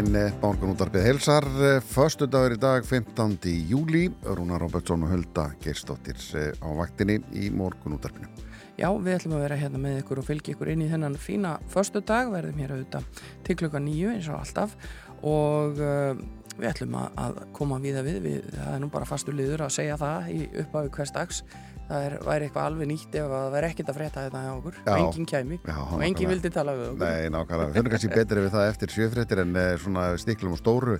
Góðan daginn, Morgunúttarpið heilsar, förstu dagur í dag, 15. júli, Rúna Robertsson og Hulda Gerstóttir eh, á vaktinni í Morgunúttarpinu. Já, við ætlum að vera hérna með ykkur og fylgja ykkur inn í þennan fína förstu dag, verðum hér auðvitað til klukka nýju eins og alltaf og uh, við ætlum að, að koma viða við, við, það er nú bara fastur liður að segja það í upphafi hvers dags, það er, væri eitthvað alveg nýtt ef það væri ekkert að frétta þetta hjá okkur. Já. og enginn kæmi. Já, og enginn vildi tala við okkur. Nei, nákvæmlega, við finnum kannski betri við það eftir sjöfréttir en eh, svona stiklum og stóru.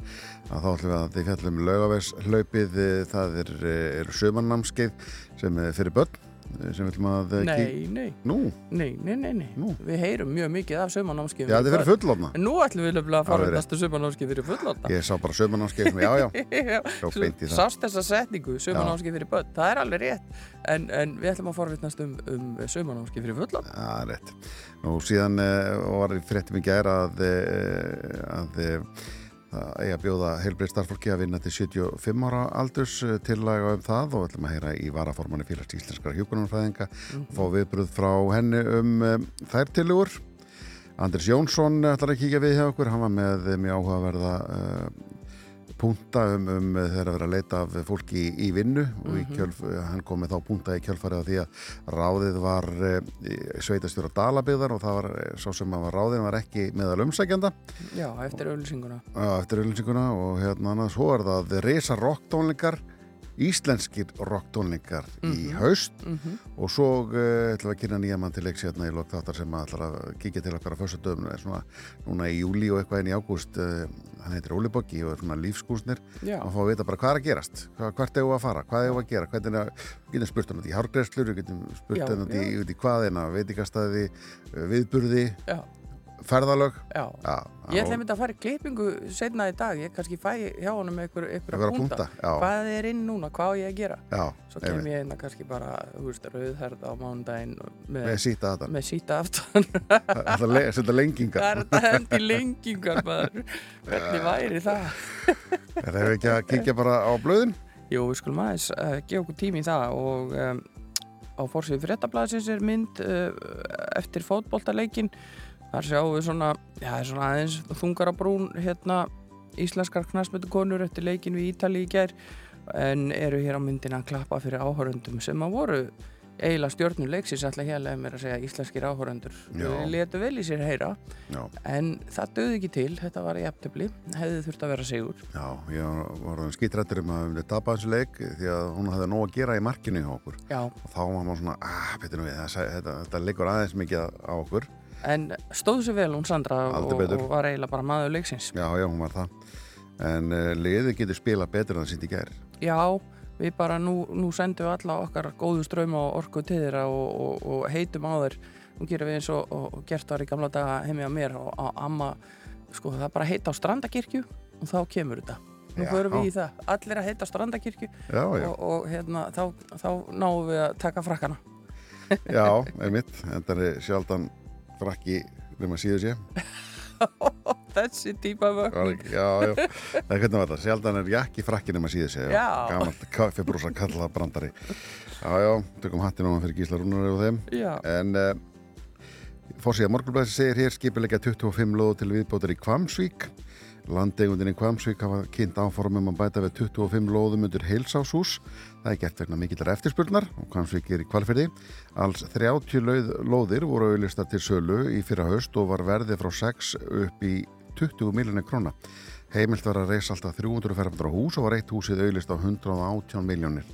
Að þá ætlum við að þið fjallum laugavegshlaupið, eh, það er, eh, er sömannámskeið sem er fyrir börn sem við ætlum að eh, Nei, nei, Nú, nei, nei, nei, nei. Nú. við heyrum mjög mikið af sömanámskið. já, þetta er fyrir fullofna. En nú ætlum við að fara Alveg rétt. næstu sömanámskið fyrir fullotna. Ég sá bara sömannámskeið sem, já, já, það. Sást þessa setningu, sömanámskið fyrir börn, það er alveg rétt en, en við ætlum að forvitnast um, um sömanámskið fyrir fullan Já, rétt. Nú síðan uh, var fréttum í gær að, uh, að uh, það eigi að bjóða heilbrið starfólki að vinna til 75 ára aldurs uh, tillaga um það og ætlum að heyra í varaformanni félags íslenskara hjúkunarfræðinga og fá viðbröð frá henni um um þær tilugur. Andris Jónsson ætlar að kíkja við hjá okkur, hann var með mjög áhugaverða uh, punta um, um þegar að vera að leita af fólki í, í vinnu og í kjölf, hann kom með þá punta í kjölfarið af því að ráðið var e, sveitastjóra Dalabyðar og það var eh, sá sem að var ráðið var ekki meðal umsækjanda Já, eftir auðlýsinguna á, eftir auðlýsinguna og hérna annað svo er það reysa rocktónlingar íslenskir rocktónlingar í haust. Mhm. og svo uh, ætlum við að kynna nýja mann til leiks hérna í lok þáttar sem að ætlar að kíkja til okkar á fyrstu döfum svona núna í júli og eitthvað inn í ágúst uh, hann heitir Óli Boggi og er svona lífskúsnir. Já, að fá að vita bara hvað er að gerast hvað, hvert eigum við að fara, hvað eigum við að gera hvernig er við getum spurt hann út í hárgreslur við getum spurt hann út í, já. út í hvaðina veitingastæði, uh, viðburði. Já, ferðalög? Já. Já, Ég ætla einmitt að fara í klippingu setna í dag. Ég kannski fæ hjá honum einhver, einhver Einhverja að punta, hvað er inn núna, hvað á ég að gera? Já, Svo kem ég einna kannski bara, þú veist, rauðherð á mánudaginn með, með síta þetta með síta aftan. Það er að setja lengingar. Það er þetta hendi lengingar Hvernig væri það? er það ekki að kíkja bara á blöðin? Jú, við skulum aðeins uh, gefa okkur tími í það og um, á fórsíðu fréttablaðsins er mynd uh, eftir fótboltaleikin þar sjáum við svona, já, svona aðeins þungar á brún hérna íslenskar knastmyndukonur eftir leikin við Ítali í gær en eru hér á myndina að klappa fyrir áhörundum sem að voru eiginlega stjórnum leiksins alltaf hérlega mér að segja íslenskir áhörundur Já. letu vel í sér heyra já, en það döði ekki til, þetta var í eftirblí hefði þurft að vera sigur. Já, ég var skítrættur um að við tapa þessu leik því að hún hafði nóg að gera í markinu hjá okkur. Já, og þá var maður svona, ah, við þetta, þetta, þetta leikur aðeins mikið á okkur En stóðu sér vel hún Sandra og, og var eiginlega bara maður leiksins. Já, já, hún var það. En uh, liðið getur spila betur en það sýndi í gær. Já, við bara nú, nú sendum við alla okkar góðu ströma og orku til þeirra og, og, og heitum á þeir. Nú gerum við eins og, gert var í gamla daga heimi á mér og á amma, sko það bara heita á strandakirkju og þá kemur þetta. Nú förum við í það, allir að heita á strandakirkju Já, já, og, og hérna, þá, þá náum við að taka frakkana. já, einmitt. Þetta er sjaldan frakki nema síðu sé. Þessi típa vögn. Já, já. Það er hvernig var það. Sjaldan er jakki frakki nema síðu sé. Já. Gamalt kaffibrúsa kalla brandari. Já, já, tökum hattin á hann fyrir Gísla Rúnari og þeim. Já, En uh, fórsíða morgunblæsi segir hér skipilegja 25 lóð til viðbótar í Kvamsvík. Landegundin í Kvamsvík hafa kynnt áformum að bæta við 25 lóðum undir heilsáshús. Það er gert vegna mikillar eftirspurnar og Kvamsvík er í kvalferði. Alls 30 lauð, lóðir voru auðlistar til sölu í fyrra haust og var verðið frá 6 upp í 20 miljonir króna. Heimilt var að reysa alltaf 300 fermdra hús og var eitt húsið auðlist á 118 miljónir.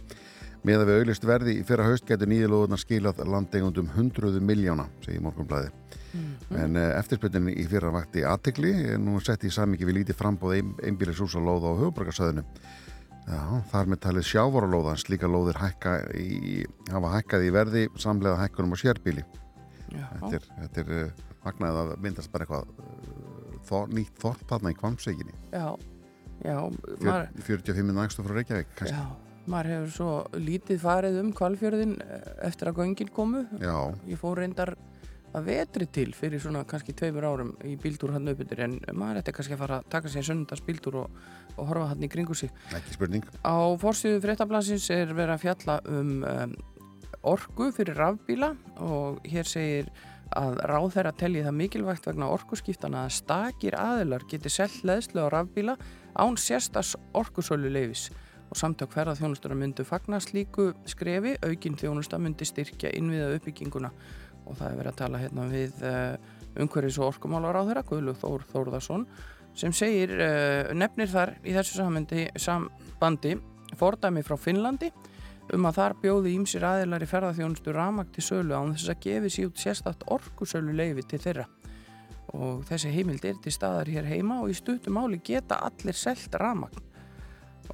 Með að við auðlist verði í fyrra haust getur nýju lóðunar skilað landegundum 100 miljóna, segir morgunblæði. En uh, eftirspurnin í fyrra vakti aðtegli, nú sett í samingi við lítið frambóð ein, einbýlisúsa lóða á höfuborgarsöðinu. Já, þar með talið sjávaralóða, en slíka lóðir hækka í, hafa hækkað í verði samlega hækkunum á sérbíli. já, Þetta er, þetta er uh, magnaðið að myndast bara eitthvað uh, þor, nýtt þorp þarna í kvamseginni. já, já, maður, 45 nægstu frá Reykjavík, kannski. já, maður hefur svo lítið farið um kvalfjörðin eftir að göngin komu Já, ég fór reyndar að vetri til fyrir svona kannski tveimur árum í bíldúr hann uppbyttur en maður ætti kannski að fara að taka sér sundas bíldúr og, og horfa hann í kringu sig. Ekki spurning. á fórsíðu fréttablasins er verið að fjalla um, um orku fyrir rafbíla og hér segir að ráð þeirra telji það mikilvægt vegna orkuskiptana að stakir aðilar geti selgt leðslu á rafbíla án sérstas orkusölu leifis og samtök ferða þjónustuna myndu fagna slíku skrefi, aukinn þjónusta myndi styrkja innviða uppbygginguna og það er verið að tala hérna við uh, umhverfis og orkumálar á þeirra, Guðlug Þór Þórðarsson sem segir, uh, nefnir þar í þessu samandi, sambandi fordæmi frá Finnlandi um að þar bjóði ímsir aðilar í ferðarþjónustu ramag til sölu án þess að gefi út sérstakt orkusölu leifi til þeirra. Og þessi heimild er til staðar hér heima og í stuttum máli geta allir selt ramag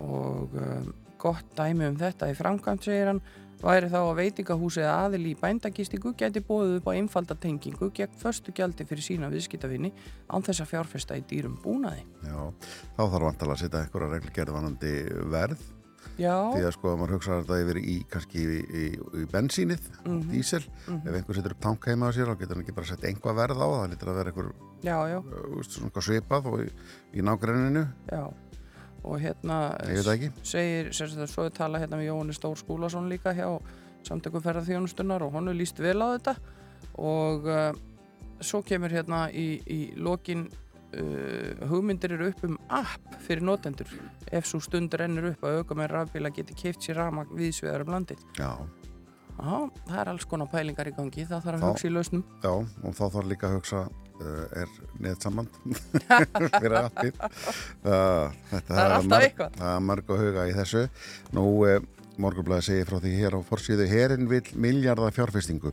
og um, gott dæmi um þetta í framkvæmt segir hann væri þá að veitingahúsið aðil í bændagistingu geti bóðið upp á einfalda tengingu gegn förstu gjaldi fyrir sína viðskiptavinni án þess að fjárfesta í dýrum búnaði. Já, þá þarf vantilega að setja eitthvað reglgerð vanandi verð Já, því að sko að maður hugsa þetta yfir í kannski í, í, í bensínið, Mhm. dísel ef einhver setur upp tank heima á sér þá getur hann ekki bara sett einhvað verð á það, það lítur að vera einhver já, já, uh, svipað og í, í nágrenninu, já. Og hérna segir, svo er tala hérna með Jóhanni Stór Skúlason líka hjá samtökum ferðarþjónustunar og honu líst vel á þetta. Og uh, svo kemur hérna í, í lokin uh, hugmyndir eru upp um app fyrir notendur. Ef svo stund rennur upp að auka með rafbíla geti keift sér rafmagn viðsvegar um landið. Já, Já, það er alls konar pælingar í gangi, það þarf að hugsa í lausnum. já, og þá þarf líka að hugsa er neðsamband fyrir appið þetta Það er alltaf eitthvað. það er marg að huga í þessu nú uh, Morgunblæði segir frá því hér á forsýðu Herin vil miljardar fjárfestingu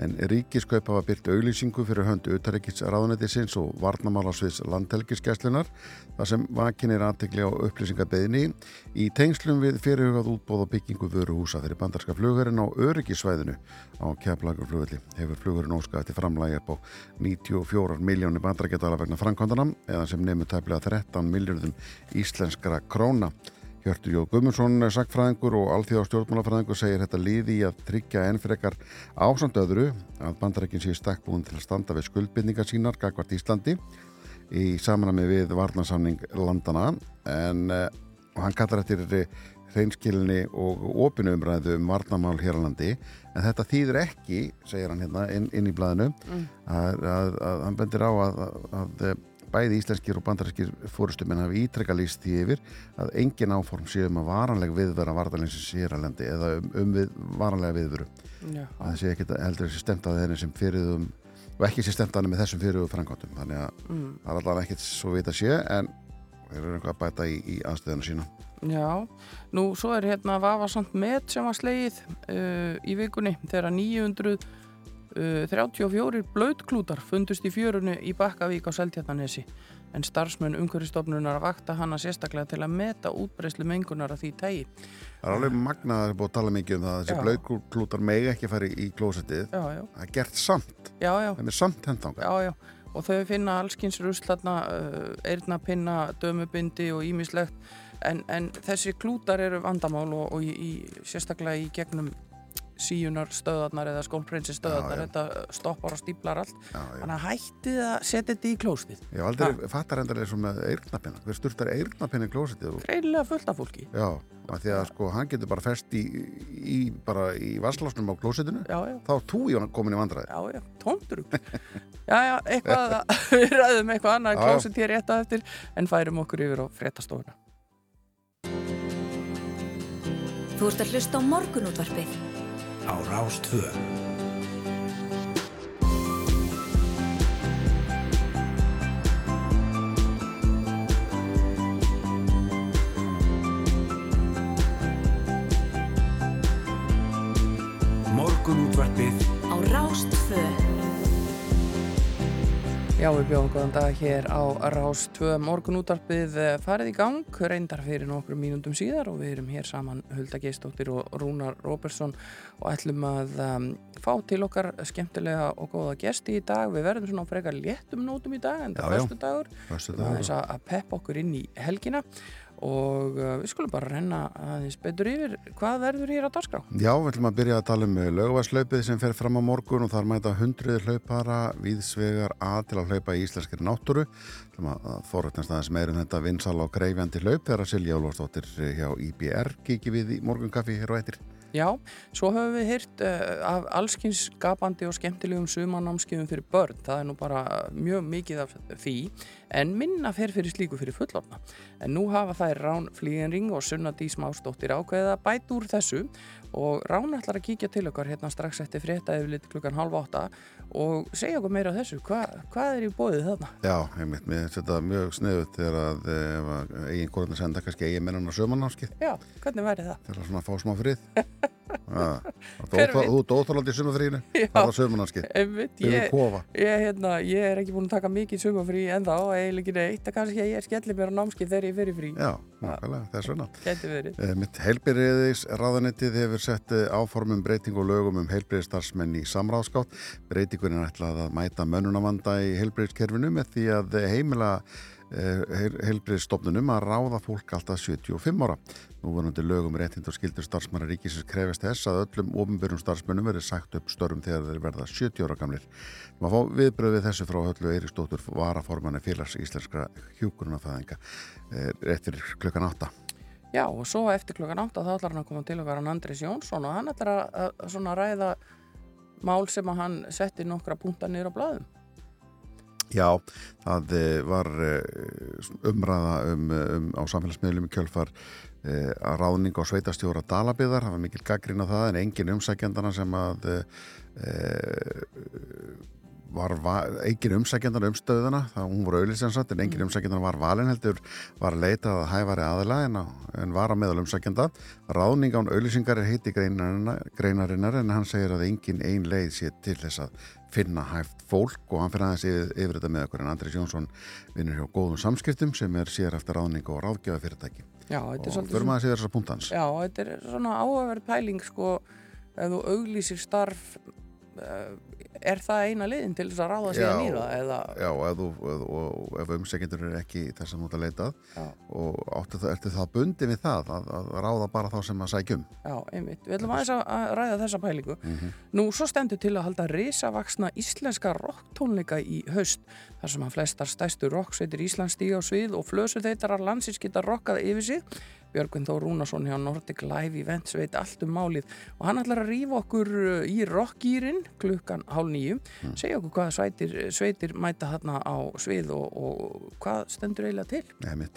en ríkiskaup hafa byrt auglýsingu fyrir höndu utaríkis ráðunætisins og varnamálasviðs landhelgiskeslunar þar sem vakin er aðtekli á upplýsingabeðni í tengslum við fyrirhugað útbóð og byggingu vöruhúsa fyrir bandarska flugurinn á öryggisvæðinu á keflagur hefur flugurinn óskað eftir framlægi upp á 94 miljónir bandarækjadala vegna framkvæmdana eða sem nefnir tæplega 13 miljardum íslenskra króna Hjörtur Jó Guðmundsson, sakfræðingur og alþjóða stjórnmálafræðingur segir þetta liði í að tryggja enn frekar ásand öðru að bandarækinn séu stakkbúin til að standa við skuldbindningar sínar gagvart Íslandi í samanami við varnarsamning landana en uh, hann kallar eftir hreinskilinni og opinu umræðu um varnamál hér á landi. En þetta þýður ekki, segir hann hérna inn, inn í blæðinu að, að, að hann bendir á að, að bæði íslenskir og bandarinskir fórustumenn hafi ítrekka líst því yfir að engin áform séu um að varanleg viðvera varðalinsins hér að lendi eða um, um við, varanlega viðveru. Að það sé ekki heldur þessi stemt að þeirri sem fyrirðum og ekki sé stemt að henni með þessum fyrirðum frangáttum þannig að mm. það er allavega ekkert svo vita sé en þeir eru eitthvað að bæta í, í aðstöðuna sína. Já, nú svo er hérna vafasamt met sem var slegið uh, í vikunni þegar 934 blöðklútar fundust í fjörunni í Bakkavík á Seltjarnanesi en starfsmenn umhverfistofnunar að vakta hana sérstaklega til að meta útbreyslu mengunar af því tægi. Það er alveg magnað að það er búið að tala mikið um það að þessi blöðklútar megi ekki fara í já, það er gert samt, já, já, þeim er samt hendanga já, já. Og þau finna uh, eirnapinna, dömubindi og ímislegt en, en þessi klútar eru vandamál og, og í, í, sérstaklega í gegnum síunar stöðarnar eða skólprinsi stöðarnar, Já, já. þetta stoppar og stíplar allt Já, já. Þannig að hættið að setja þetta í klóstið. Ég hef aldrei fattar endar eins og með eirnapinna hver sturtar eirnapinna í klósettið og Greinilega fullt af fólki. Já, af því að sko hann getur bara fest í, í bara í vasslásnum á klósettinu Já, já, þá er þú í hann komin í vandræði já, já, tóndur. já, já, eitthvað, við ræðum eitthvað annað Já, já. klósið hér rétt að eftir en færum okkur yfir á fréttastofuna. Þú ert að hlusta á morgunútvarpið á Rástvö. Morgunútvarpið á Rástfö. Já, við bjóðum góðan dag hér á Rás 2 morgunútarpið eh, farið í gang, reyndar fyrir nokkrum mínúndum síðar og við erum hér saman Hulda Geistóttir og Rúnar Róbersson og ætlum að um, fá til okkar skemmtilega og góða gesti í dag. Við verðum svona frekar léttum nótum í dag en það er já. fyrstu dagur. Að að peppa okkur inn í helgina og uh, við skulum bara renna aðeins betur yfir hvað verður hér á dagskrá. Já, við ætlum að byrja að tala um lögvarslaupið sem fer fram á morgun og þar mæta hundruðir hlaupara viðsvegar að til að hlaupa í íslenskri náttúru. Að forrættast aðeins meirum þetta vinsal á greifjandi hlaup þegar Silja Ólafsdóttir hjá IBR kiki við í morgunkaffi hér og eittir. Já, svo höfum við hýrt uh, af allskins skapandi og skemmtilegum sumanámskeiðum fyrir börn. Það er nú bara mjög mikið af því, en minna fer fyrir slíku fyrir fullorna. En nú hafa þær Rán Flígenring og Sunna Dís Mástóttir ákveða bæt úr þessu og Rán ætlar að kíkja til okkar hérna strax eftir frétta yfir lit klukkan halv átta og segja okkur meira þessu. Hva, hvað er í bóðið þarna? Já, ég mitt mér þetta mjög sniðut þegar að, að eigin korðin senda kannski eigin mennan á sömanámskið. Já, hvernig væri það? Þegar svona að fá smá frið. Þú dóþálandi í sumafríinu það var sömurnarskið ég, ég, hérna, ég er ekki búin að taka mikið sumafrí en þá, eiginlega neitt að kannski ég er skellið mér á námskið þegar ég fyrir frí. Já, nákvæmlega, það er svona. Eh, Mitt heilbyrðis ráðanettið hefur sett eh, áformum breyting og lögum um heilbyrðistarsmenn í samráðskátt breytingurinn ætlað að mæta mönnunavanda í heilbyrðiskerfinu með því að heimila Eh, heilbriðstofnunum að ráða fólk alltaf 75 ára. Nú vonandi lögum réttind og skildur starfsmannar ríkisins krefist þess að öllum ofinbjörnum starfsmönnum verið sagt upp störfum þegar þeir verða 70 ára gamlir. Má fá viðbröðið þessu frá höllu Eiríksdóttur varaformanni félags íslenskra hjúkurunafæðinga eh, réttir klukkan 8. Já og svo eftir klukkan 8 þá ætlar hann að koma til okkar hann Andris Jónsson og hann ætlar að, að, að ræða mál sem að hann setti nokkra punta niður á blæðum. Já, það eh, var eh, umræða um, um, á samfélagsmiðlum í kjölfar að ráðning á sveitastjóra Dalabiðar, það var mikil gaggrín á það en engin umsækjandana sem að var, var engin umsækjandana um stöðuna, það hún voru auðlisensatt en engin mm. umsækjandana var valin heldur var leitað að hæfari aðila en, en var að meðal umsækjanda. Ráðning án auðlisingar er heiti greinarinnar en hann segir að engin ein leið sé til þess að finna hæft fólk og hann fyrir aðeins yfir, yfir þetta með okkur. En Andris Jónsson vinnur hjá góðum samskiptum sem er sér eftir ráðning og fyrirtæki Já, og fyrir maður að sé þessar punktans Já, þetta er svona áhugaverð pæling sko, ef þú auglýsir starf uh, er það eina liðin til þess að ráða sig að nýra? Eða... Já, ef, ef, ef umsækjendur eru ekki þess að að leitað já. og áttu það, ertu það bundi við það að, að ráða bara þá sem að sækjum? Já, einmitt. Við ætlum aðeins að ræða þessa pælingu. Mm -hmm. Nú, svo stendur til að halda risavaksna íslenska rocktónleika í haust þar sem að flestar stæstu rocksveitir Íslands stíga á svið og flösu þeitarar landsins geta rokkað yfir sig Björgvin Þó Rúnarsson hjá Nordic Live Events veit allt um málið. Og hann ætlar að rýfa okkur uh, í rockgýrin klukkan hálf nýju mm. segja okkur hvað sveitir, sveitir mæta þarna á svið og, og hvað stendur eiginlega til? Nei,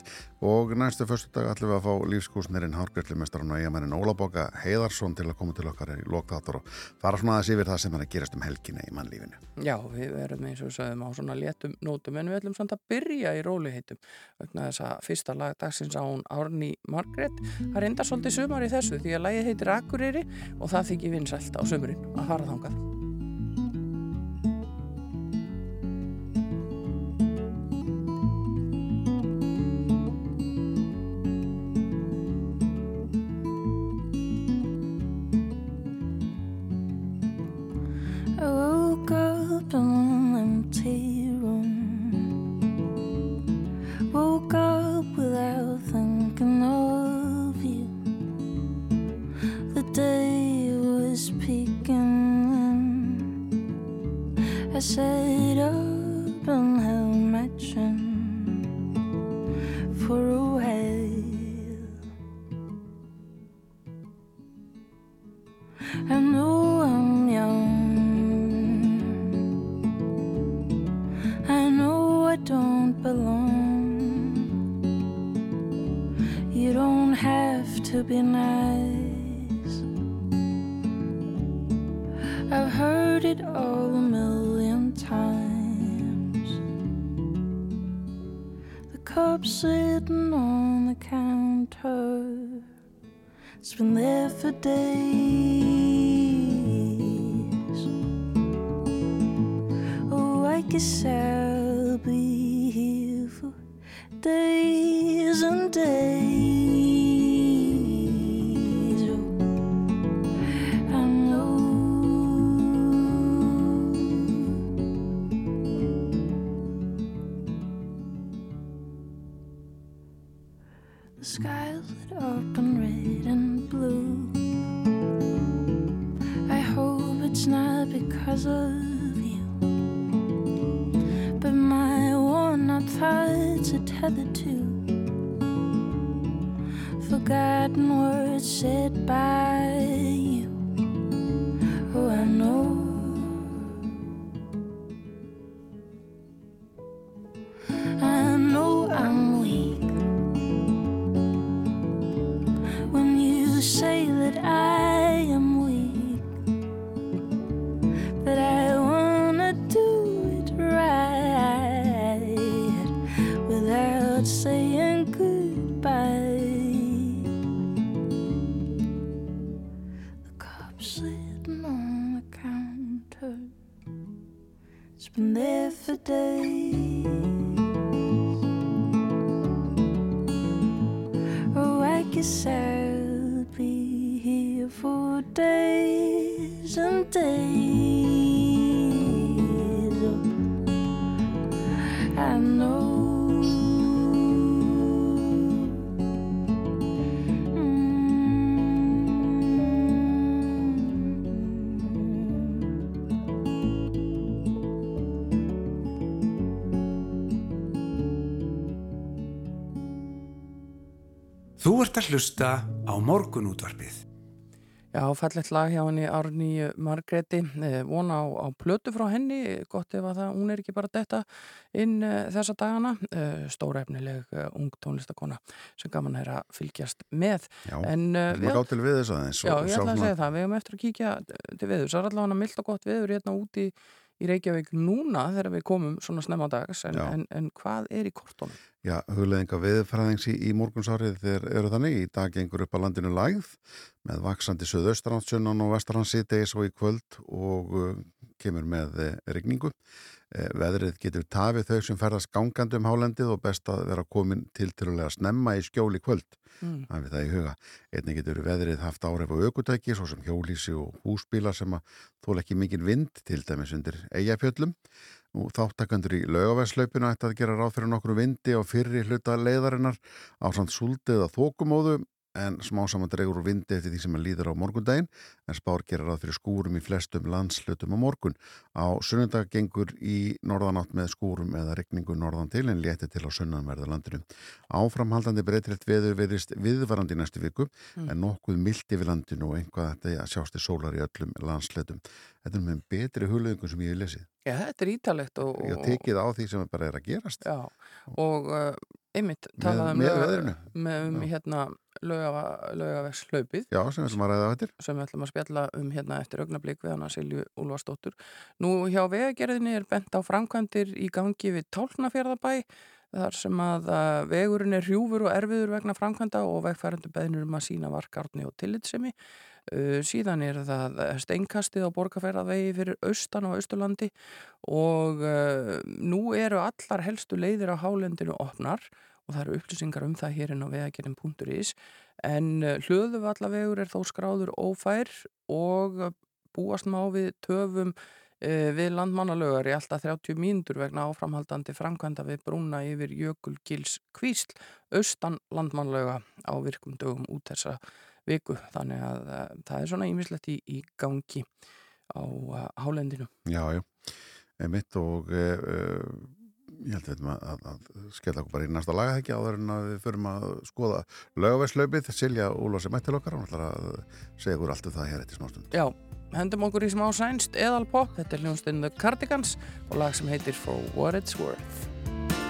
og næstu fyrstu dag ætlum við að fá lífskúsnirinn hárgjörlumestarinn og eigamennin Ólaboka Heiðarsson til að koma til okkar í loktátur og fara svona aðeins yfir það sem er að gerast um helginni í mannlífinu. Já, við verðum eins og sögum á svona léttum nótum en við ætlum samt að byrja í róliheitum vegna Margrét það reyndar svolítið sumar í þessu því að lægið heitir Akureyri og það þykir vinsælt á sumurinn að fara þangað Ert að hlusta á morgunútvarpið. Já, fallegt lag hjá henni Árni Margreti, eh, vona á, á plötu frá henni, gott ef að það, hún er ekki bara detta inn eh, þessa dagana, eh, stórefnileg ung tónlistakona sem gaman er að fylgjast með. Já, En við erum að gá til við þess aðeins. Já, ég ætla að segja það, við hefum eftir að kíkja til veður, það er allavega mildt og gott veður hérna úti í Reykjavík núna þegar við komum svona snemma á dags, en, en, en hvað er í kortónum? Já, hugleðinga viðfræðings í, í morgunsárið þeir eru þannig. Í dag gengur upp að landinu lægð með vaksandi söðaustrandssunnan og vestrandsítegis og í kvöld og uh, kemur með uh, regningu. Uh, veðrið getur tafið þau sem ferðast gangandi um hálendið og best að vera komin til til að snemma í skjóli kvöld. Mm. Það við það í huga. Einnig getur veðrið haft áhrif á aukutæki, svo sem hjólísi og húsbíla sem að þóla ekki mikið vind, til dæmis undir eigafjöllum. Nú, þáttakandur í laugavæðslaupinu ætti að gera ráð fyrir nokkru vindi á fyrri hluta leiðarinnar á samt súldið að þókumóðu en smá saman dregur úr vindi eftir því sem að líður á morgundaginn en spár gera ráð fyrir skúrum í flestum landslutum á morgun. Á sunnundag gengur í norðanátt með skúrum eða regningu norðan til en létti til á sunnanverða landinu. Áframhaldandi breytilegt veður veðist viðvarandi í næstu viku Mm. en nokkuð mildi við landinu og einhvað þetta að sjást í sólar í öllum landslutum. Þetta er með betri hugleðingum sem ég hef lesið. Já, þetta er ítalegt og, Ég og, hef tekið á því sem bara er að gerast. Já, og uh, einmitt Með- talaði um með lauga- veðrinu? með um hérna laugavegs hlaupið Já, sem við ætlum að ræða eftir. sem við ætlum að spjalla um hérna eftir augnablík við hana Silju Úlfarsdóttur. Nú hjá vegagerðinni er bent á framkvæmdir í gangi við Tálnafjörðabæ þar sem að uh, vegurinn er hrjúfur og erfiður vegna framkvæmda og vegfærandu beðnur um að sína varkarni og tillitsemi. Síðan er það steinkastið á borgarferðavegi fyrir austan á Austurlandi og nú eru allar helstu leiðir á hálendinu opnar og það eru upplýsingar um það hér inn á vegagerðin.is en hlöðuvallavegur er þó skráður ófær og búast má við töfum við landmannalögar í alltaf 30 mínútur vegna áframhaldandi framkvæmda við brúna yfir Jökulgils kvísl austan landmannalöga á virkum dögum út þessa viku þannig að uh, það er svona ímislegt í, í gangi á uh, hálendinu. Já, já. Emitt og uh, uh, ég held að að, að, skella okkur bara í næsta laga ekki áður en að við förum að skoða lögavæslaupið. Silja Úlfars mætt til okkar og ætlar að segja okkur allt um það hér eftir smástund. Já, hendum okkur í smá sænst eðalpop, þetta er hljónstinn The Cardigans og lag sem heitir For What It's Worth.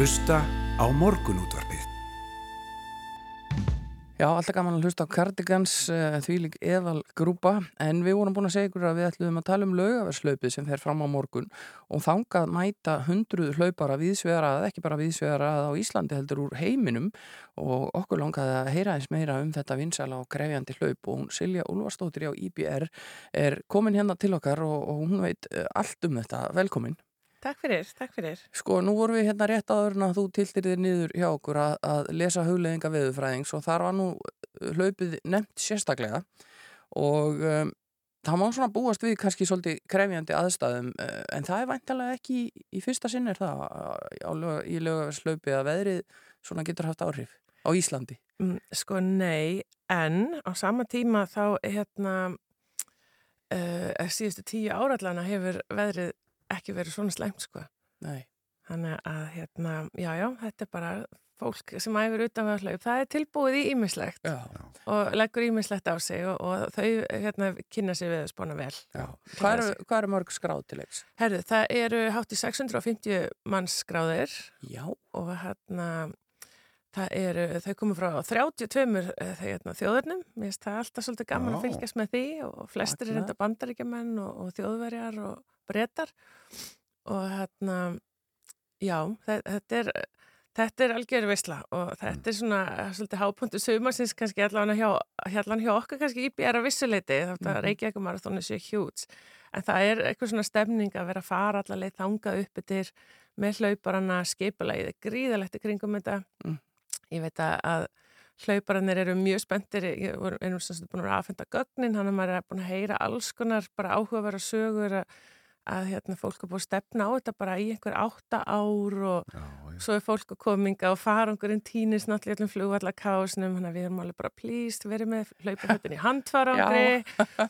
Hlusta á morgunútvarpið. Já, alltaf gaman að hlusta á Cardigans uh, þvílík eðal grúpa en við vorum búin að segja ykkur að við ætlum að tala um laugaverslaupið sem fer fram á morgun og þangað mæta hundruð hlaupara viðsvegarað, ekki bara viðsvegarað á Íslandi heldur úr heiminum og okkur langaði að heyra eins meira um þetta vinsala og krefjandi hlaup og hún Silja Úlfarsdóttir á IBR er komin hérna til okkar og, og hún veit uh, allt um þetta. Velkomin. Takk fyrir, takk fyrir. Sko, nú vorum við hérna rétt áður en að þú tiltir þér niður hjá okkur að, að lesa hugleðinga veðufræðings og þar var nú uh, hlaupið nefnt sérstaklega og um, það má svona búast við kannski svolítið krefjandi aðstæðum uh, en það er væntalega ekki í, í fyrsta sinn er það lög, í lögaverslaupi að veðrið svona getur haft áhrif á Íslandi. Mm, Sko nei, en á sama tíma þá hérna uh, síðustu tíu árallana hefur veðrið ekki verið svona slæmt sko. Nei. Þannig að hérna, já já, þetta er bara fólk sem æfir utan við að hlaup. Það er tilbúið í ímislegt og leggur ímislegt á sig og, og þau hérna kynna sig við að spána vel. Hvað eru, hvað eru mörg skráð til leiks? Herðu, það eru hátt í 650 manns skráðir Já. og hérna það eru, þau komum frá 32 eh, hérna, þjóðurnum, mér finnst það alltaf svolítið gaman að Já. fylgjast með því og flestir er Magnað. enda bandaríkjamenn og, og þjóðverjar og breytar og hérna já, þe- þetta er þetta er algjör veisla og þetta er svona eh, svolítið hápuntu sumarsins kannski allan hjá, allan hjá okkur kannski íbjara vissuleiti, þetta mm. Reykjavík marathónu séu hjúts, en það er eitthvað svona stemning að vera að fara allaveg þanga upp yfir með hlauparana skipulagið, er gríðalegt í kringum þetta Mm. ég veit að, hlauparannir eru mjög spenntir ég voru einum sem sagt búin að aðfenda gögnin hann er er búin að heyra alls konar bara áhugavera sögur að, að hérna, fólk er búin að stefna á þetta bara í einhver átta ár og Já, já. svo er fólk að kominga og farangurinn týnist náttúrulega í öllum flugvallakásnum þannig að við erum alveg bara plýst verið með hlaupahötun í handfarangri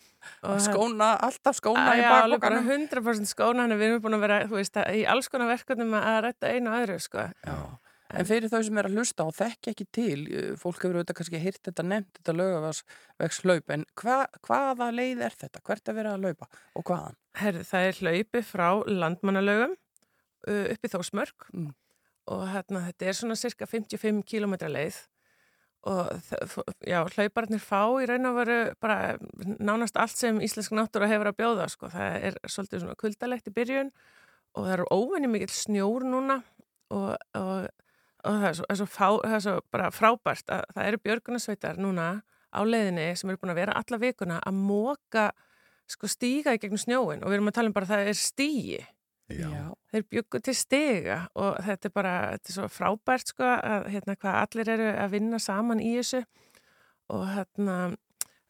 Skóna, alltaf skóna Að, í bakbókanum. 100% skóna þannig að við erum búin að vera veist, að, í alls konar verkefnum að rætta einu og öðru sko. Já. En fyrir þau sem er að hlusta og þekki ekki til, uh, fólk hefur auðvitað kannski heyrt þetta nefnt, þetta lögavarsvegs hlaup, en hva, hvaða leið er þetta? Hvert er verið að laupa og hvaðan? Herði, það er hlaupi frá landmannalögum upp í Þósmörk Mm. og hérna, þetta er svona cirka 55 km leið og já, hlauparnir fá í raun og veru bara nánast allt sem íslensk náttúra hefur að bjóða sko. það er svolítið svona kuldalegt í byrjun og það eru óvenni mikill snjór núna og, og, og það er svo, er svo, fá, það er svo bara frábært að það eru björgunarsveitar núna á leiðinni sem eru búin að vera alla vikuna að móka sko stíga í gegnum snjóin og við erum að tala um bara að það er stígi. Já. þeir byggu til stiga og þetta er bara, þetta er svo frábært sko að hérna hvað allir eru að vinna saman í þessu. Og hérna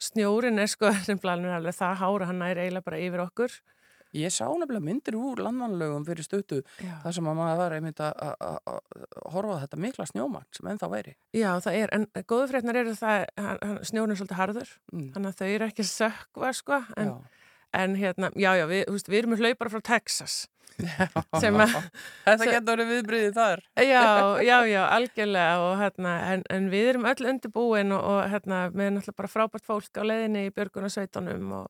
snjórin er sko sem planur alveg það hára hann er eiginlega bara yfir okkur Ég sá nefnilega myndir úr landmannlögum fyrir stuttu, Já, þar sem að maður var einmitt að- horfa þetta mikla snjómann sem ennþá væri. Já það er, en góðu frétnar eru það snjórin er svolítið harður Mm. þannig að þau eru ekki sökva sko en, Já. En hérna, já já, við, veist, við erum með hlaupara frá Texas sem að Þetta Svo- getur verið viðbriðið þar. Já, já, já, algjörlega og hérna, en, en við erum öll undirbúin og, og hérna, með náttúrulega bara frábært fólk á leiðinni í björgunarsveitunum og,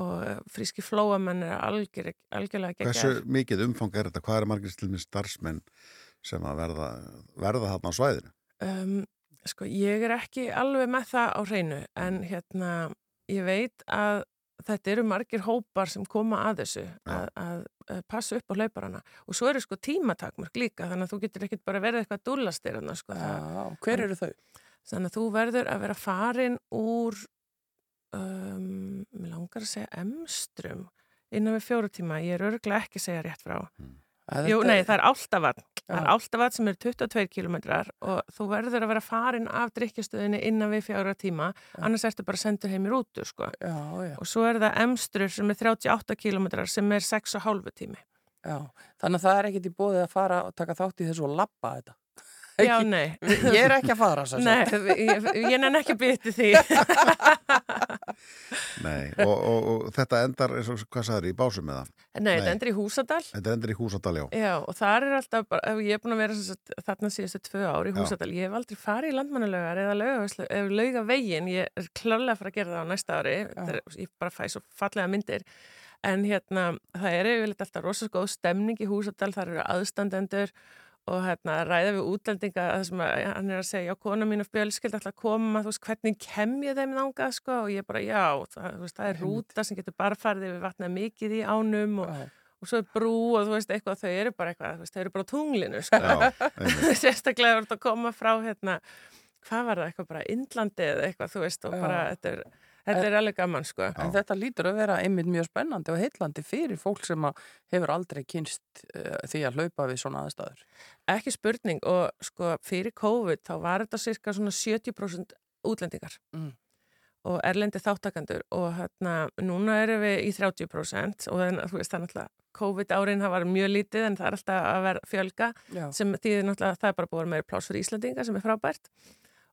og fríski flóamenn er algjör, algjörlega Hversu geggjær. mikið umfang er þetta? Hvað er margir til með starfsmenn sem að verða, verða þarna á svæðinu? Um, sko, ég er ekki alveg með það á hreinu, en hérna, ég veit að þetta eru margir hópar sem koma að þessu að, að, að passa upp á hlauparana og svo eru sko tímatakmörk líka þannig að þú getur ekkert bara verið eitthvað dúllastir sko, hver eru þau? Þannig að þú verður að vera farin úr, um, mér langar að segja emstrum innan við fjóru tíma. Ég er örglega ekki að segja rétt frá. Að Jú, nei, það er áltavatn. Það er Já. áltavatn sem er 22 kilometrar og þú verður að vera farin af drikkjastöðinni innan við fjóra tíma, annars ertu bara sendur heimir útur, sko. Já, já, Og svo er það emstrur sem er 38 kilometrar sem er 6,5 tími. já. Þannig að það er ekkit í bóðið að fara og taka þátt í þessu og labba þetta. Já, Ekki- nei. Ég er ekki að fara, Nei, ég, ég nenn ekki að byrja því. Nei, og, og, og þetta endar, hvað sagður, í básum með það? Nei, Nei. þetta endur í Húsadal. Þetta endur í húsadal, já. Já, og þar er alltaf bara, ég er búin að vera sagt, þarna síðustu tvö ár í Já. Húsadal, ég hef aldrei farið í landmannalögar eða lauga veginn, ég er klálega að fara að gera það á næsta ári, er, ég bara fæ svo fallega myndir, en hérna, það er yfirleitt alltaf rosa góð stemning í Húsadal, þar eru aðstandendur og hérna ræða við útlendinga það sem að, hann er að segja, já, kona mín og fjölskyld ætla að koma, þú veist, hvernig kem ég þeim þangað, sko, og ég bara, já það, veist, það er rúta sem getur bara farið við vatnað mikið í ánum og, og svo er brú og þú veist, eitthvað, þau eru bara eitthvað, veist, þau eru bara tunglinu, sko. Sérstaklega verður að koma frá hérna, hvað var það, eitthvað bara Indlandi eða eitthvað, þú veist, og bara þetta er, þetta er alveg gaman, sko En þetta lítur að vera einmitt mjög spennandi og heillandi fyrir fólk sem hefur aldrei kynst uh, því að hlaupa við svona aðstæður. ekki spurning og sko fyrir COVID þá var þetta cirka svona 70% útlendingar Mm. og erlendi þáttakandur og hérna núna erum við í 30% og þannig að þú veist það er náttúrulega COVID árin það var mjög lítið en það er alltaf að vera fjölga Já. sem þýðir náttúrulega að það er bara vera meiri pláss fyrir Íslandinga sem er frábært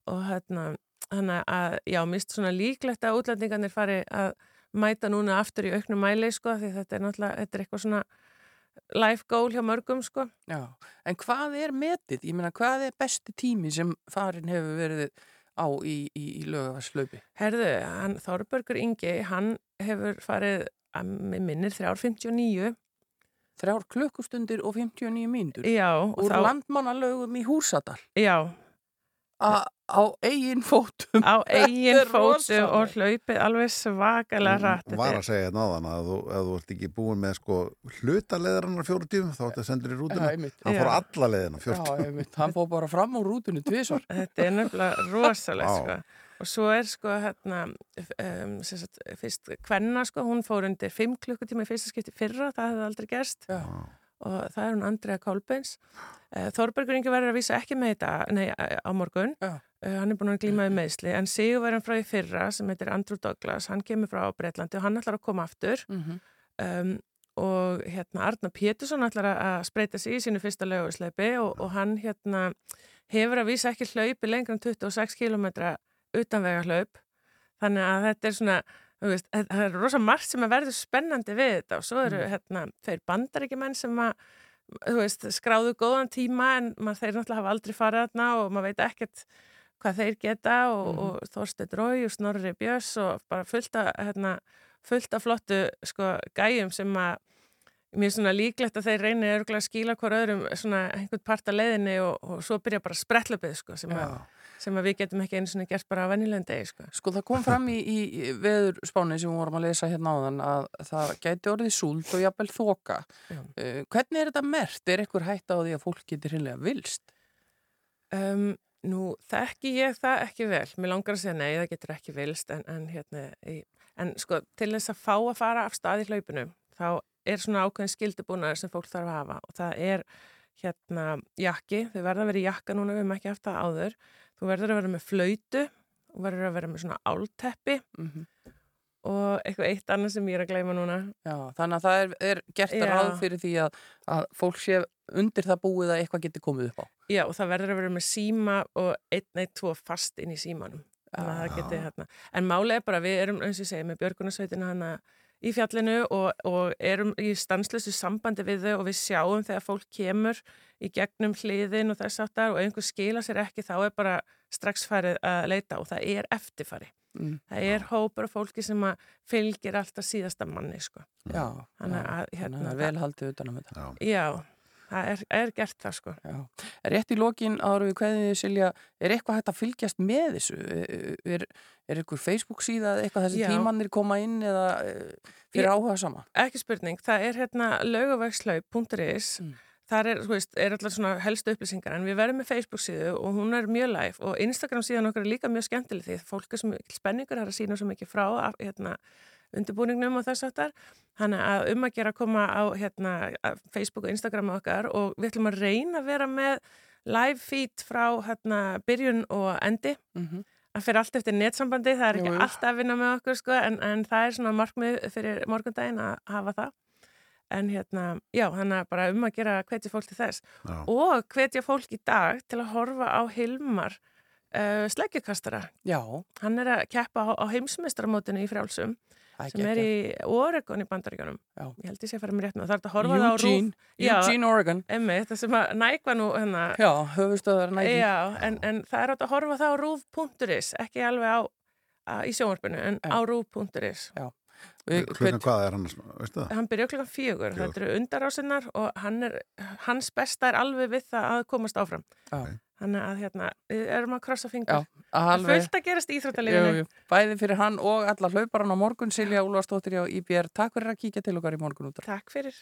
og hérna þannig að já, mist svona líklegt að útlendingarnir fari að mæta núna aftur í auknum mæli sko því þetta er náttúrulega, þetta er eitthvað svona life goal hjá mörgum sko Já, en hvað er metið? Ég meina, hvað er besti tími sem farin hefur verið á í, í, í lögavarslaupi? Herðu, hann, Þorbergur Ingi, hann hefur farið mig minnir 359 Þrjár klukkustundir og 59 mínútur. Já, Úr þá, landmannalögum í Húsadal. já, á eigin fótum. á eigin Þetta fótu rosalegt. og hlaupið alveg svakalega rætt Hún var að segja hérna áðan að þú, ef þú ert ekki búin með sko hlutaleðarinnar fjóru tíum þá ætti að sendur í rútuna. einmitt. Hann fór Já. alla leðina fjóru Já, tíum. einmitt. Hann fór bara fram úr rútunni tvisvar. Þetta er nefnilega rosalega sko. og svo er sko hérna um, sem sagt, fyrst kvenna sko, hún fór undir 5 klukkutíma í fyrsta skipti fyrra, það hefði aldrei gerst Já. Og það er hún Andrea Kolbens Þorbergur Ingi verður að vísa ekki með þetta nei, á morgun. Já. Uh, hann er búin að glíma við meðsli en Sigurverðin frá í fyrra sem heitir Andrew Douglas hann kemur frá Breitlandi og hann ætlar að koma aftur. Mm um, og hérna Arna Pétursson ætlar að- spreita sig í sínu fyrsta lögusleipi og, og hann hérna hefur að vísa ekki hlaupi lengur en 26 km utanvega hlaup þannig að þetta er svona veist, það er rosa margt sem að verður spennandi við þetta og svo eru hérna þeir bandaríkjumenn sem að veist, skráðu góðan tíma en þeir náttúrulega hafa aldrei farið þarna og maður veit ekkert hvað þeir geta og, Mhm. og Þorsteinn Rói og Snorri Björns og bara fullt af, hérna, fullt af flottu sko, gæjum sem að mér er svona líklegt að þeir reyni örgulega að skíla hver öðrum svona einhvern part að leiðinni og, og svo byrja bara sprettlöpið sko, sem, að, sem að við getum ekki einu svona gert bara á venjulegum degi sko. Sko það kom fram í, í veðurspáni sem við vorum að lesa hérna áðan að það gæti orðið súld og jafnvel þoka. Uh, hvernig er þetta mert? Er eitthvað hægt á því að fólk getur hinnlega vilst? Um, nú, þekki ég það ekki vel. Mér langar að segja nei, það getur ekki vilst, en, en, hérna, í, en sko, til þess að fá að fara af stað í hlaupinu, þá er svona ákveðin skildubúnaður sem fólk þarf að hafa og það er hérna jakki, þau verða að vera í jakka núna, við hefum ekki haft það áður. Þú verður að vera með flöytu, þú verður að vera með svona álteppi Mm og eitthvað eitt annað sem ég er að gleyma núna. Já, þannig að það er, er gert Já. ráð fyrir því að, að fólk sé undir það búið að eitthvað geti komið upp á. Já, og það verður að vera með síma og einn, einn, tvo fast inn í símanum. Að geti hérna. En er bara, við erum, eins og ég segi, með Björgunarsveitina hana í fjallinu og, og erum í stanslösu sambandi við þau og við sjáum þegar fólk kemur í gegnum hliðin og þess áttar og einhver skila sér ekki, þá er bara strax farið að leita og það er eftirfari. Mm. Það er hópur af fólki sem að fylgir alltaf síðasta manni, sko. Já, Þannig að, hérna, að það er vel haldið utan um þetta. Já. Já, það er, er gert það, sko. Já. Rétt í lokin áður við kveðið Silja, er eitthvað hægt að fylgjast með þessu? Er, er eitthvað Facebook síða eitthvað þessi Já. tímannir koma inn eða eh, fyrir áhuga sama? Ekki spurning, það er hérna laugavegslaup.is Mm. þar er, veist, er allar svona helstu upplýsingar en við verðum með Facebook síðu og hún er mjög live og Instagram síðan okkar er líka mjög skemmtileg því fólk er mikil spenningur er að sína svo mikið frá hérna, undirbúningnum og þess aftar þannig að um að gera að koma á hérna, Facebook og Instagram okkar og við ætlum að reyna að vera með live feed frá hérna, byrjun og endi. Mm að fyrir allt eftir netsambandi, það er ekki Jú, alltaf að vinna með okkur sko, en, en það er svona markmið fyrir morgundaginn að hafa það. En hérna, já, hann er bara um að gera hvetja fólk til þess. Já. og hvetja fólk í dag til að horfa á Hilmar uh, sleggjukastara Já, hann er að keppa á, á heimsmeistaramótinu í frjálsum það sem er í Oregon í bandaríkjunum Já. ég held ég sé að fara með rétt með það er að horfa það á Eugene, rúf Já. Eugene, Oregon. emmi, það sem að nækva nú hérna, Já, höfustöðar. Já, en, en það er að horfa það á rúf.is, ekki alveg á, á í sjónvarpinu, en Já. á rúf.is. Klukkan hvað er hann, veistu það? Hann byrja klukkan fjögur, þetta eru undarásinnar og hann er, hans besta er alveg við það að komast áfram. Já. Þannig að hérna, við erum að krossa fingur. Það alveg fullt að gerast í Jú, Íþróttalífinu. jú. Bæði fyrir hann og alla hlauparan á morgun Silja Úlfarsdóttir á IBR Takk fyrir að kíkja til okkar í morgun út Takk fyrir.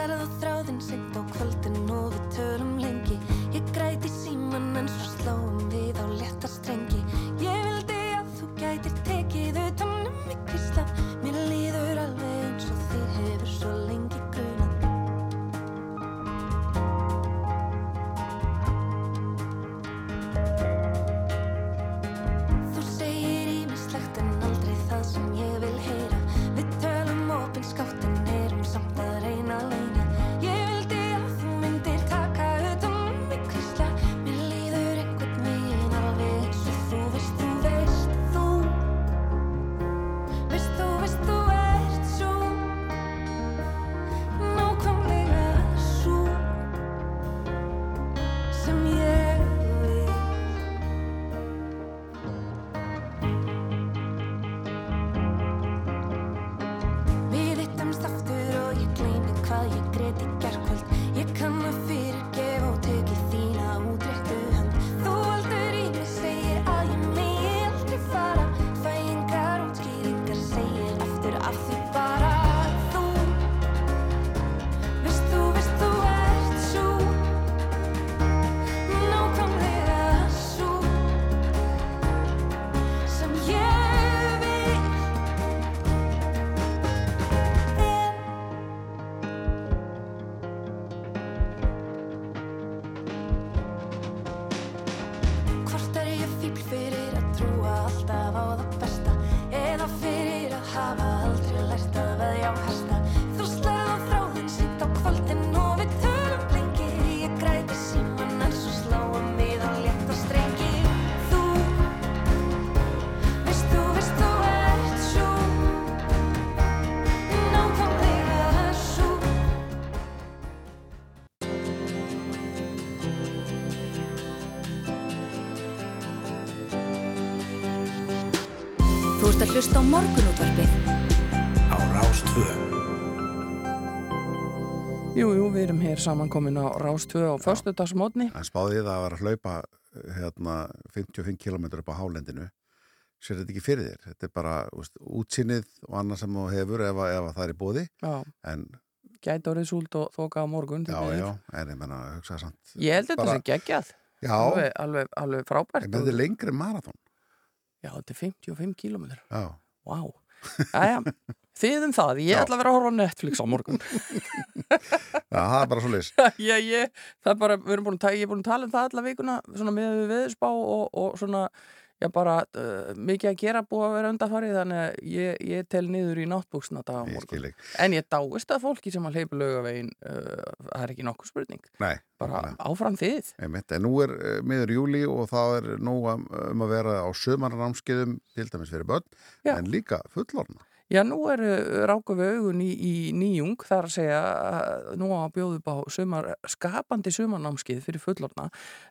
Þú slærið á þráðinn seint á kvöldin og við tölum lengi. Ég græti síman en svo sláum við á létta strengi. Ég vildi að þú gætir tekið utan um mig kvíslað Mér líður alveg eins og þig hefur svo lengi morgunútvarpið. Á Rástvö. Jú, jú, við erum hér samankomin á Rástvö á föstudagsmótni En spáði það að vera að hlaupa hérna 55 km upp á hálendinu. Sér þetta ekki fyrir þér? Þetta er bara úst, útsinnið og annað sem þú hefur ef, ef að það er í bóði Já, en gæti orðið súld og þoka á morgun því já, já, en ég menna hugsa samt Ég held þetta Bara- sé geggjað. Já, alveg, alveg, alveg frábært. En þetta er lengri marathón Já, þetta er 55 kílómetrar já, Vá, Jæja, þið um það, ég Já. ætla að vera að horfa Netflix á morgun. Já, það er bara svo leys Já, ég, það er bara, við erum búin að, ég er búin að tala um það alla vikuna, svona með við veðurspá og, og svona, já bara uh, mikið að gera búið að vera undarfarið þannig að ég, ég tel niður í náttbúksna dag á morgun. En ég dáist að fólki sem að hleypa laugavegin, uh, það er ekki nokkuð spurning, nei bara nákvæmlega. áfram þið. Einmitt, en nú er uh, miður júli og þá er nú um, að vera á sömarnámskeiðum til dæmis fyrir börn Já. en líka fullorna Já, nú er ráku við augun í, í nýjung, þar að segja að nú á að bjóða upp á sumar, skapandi sumarnámskið fyrir fullorna.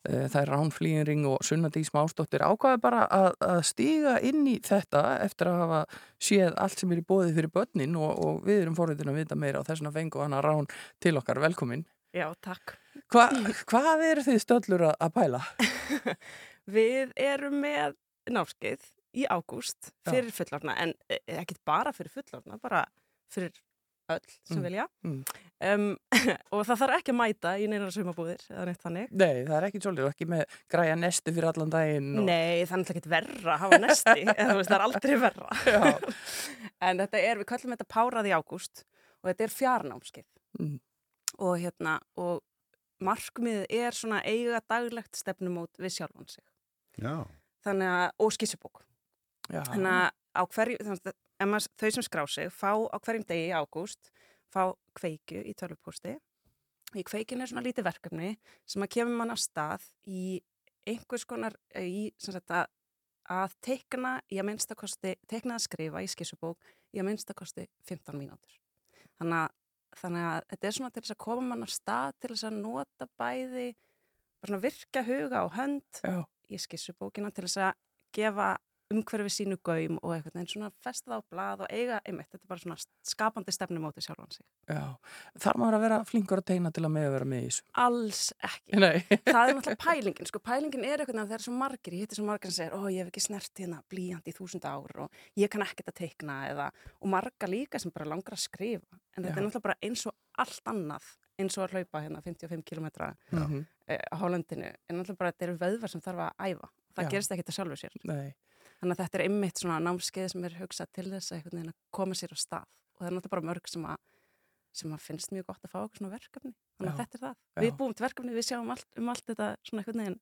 Eh, Það er Rán Flýinring og Sunna Dís Másdóttir ákvaði bara að, að stíga inn í þetta eftir að hafa séð allt sem er í bóði fyrir börnin og, og við erum forritin að vita meira og þess vegna fengu hana Rán til okkar. Velkomin. Já, takk. Hva, hvað eru þið stöllur að, að pæla? Við erum með námskeið í ágúst fyrir fullorna, en eh, ekkert bara fyrir fullorna, bara fyrir öll sem Mm, vilja. mm. Um, og það þarf ekki að mæta í neina sumabúðir eða neitt þannig. Nei, það er ekki svolítið, ekki með græja nesti fyrir allan daginn. Og... Nei, það er náttúrulega ekkert verra að hafa nesti, eða þú veist, það er aldrei verra. Já. en þetta er, við kallum þetta párað í ágúst og þetta er fjarnámskeið. Mm. Og hérna, og markmiðið er svona eiga daglegt stefnumót við sjálfan sig. Já, Þannig að, og skissubók. Þannig að hverju, þannig maður- þau sem skrá sig fá á hverjum degi í ágúst, fá kveikju í tölvupósti. Í kveikinu er svona lítið verkefni sem að kemur mann af stað í einhvers konar, í sagt að, að teikna í að minnstakosti, teikna að skrifa í skissubók í að minnstakosti 15 mínútur. þannig að, þannig að þetta er svona til þess að koma mann á stað til þess að nota bæði bara svona virka huga og hönd Já. í skissubókina til þess að gefa umhverfi sínu gaum og eitthvað en svona festa það á blað og eiga einmitt, þetta er bara svona skapandi stefnumóti sjálfan sig. Já, þarf maður að vera flinkur að teina til að með að vera með í þessu? Alls ekki. Nei. Það er náttúrulega pælingin, sko, pælingin er eitthvað að það er svo margir, ég hitti svo margir sem segir, ó, ég hef ekki snert hérna blíjandi í þúsund ár og ég kann ekkert að teikna eða, og marga líka sem bara langar að skrifa, en þetta Já. er náttúrulega bara eins og allt annað, eins og að hlaupa hérna 55 km Mhm. á hálendinu, en náttúrulega bara þetta eru vöðvar sem þarf að æfa, það Já. gerist ekkert að sjálfu sér. Nei. Þannig að þetta er einmitt svona námskeið sem er hugsað til þess að koma sér á stað og það er náttúrulega bara mörg sem að sem að finnst mjög gott að fá okkur svona verkefni þannig að Já. þetta er það. Já. Við búum til verkefni, við sjáum allt, um allt þetta svona einhvern veginn.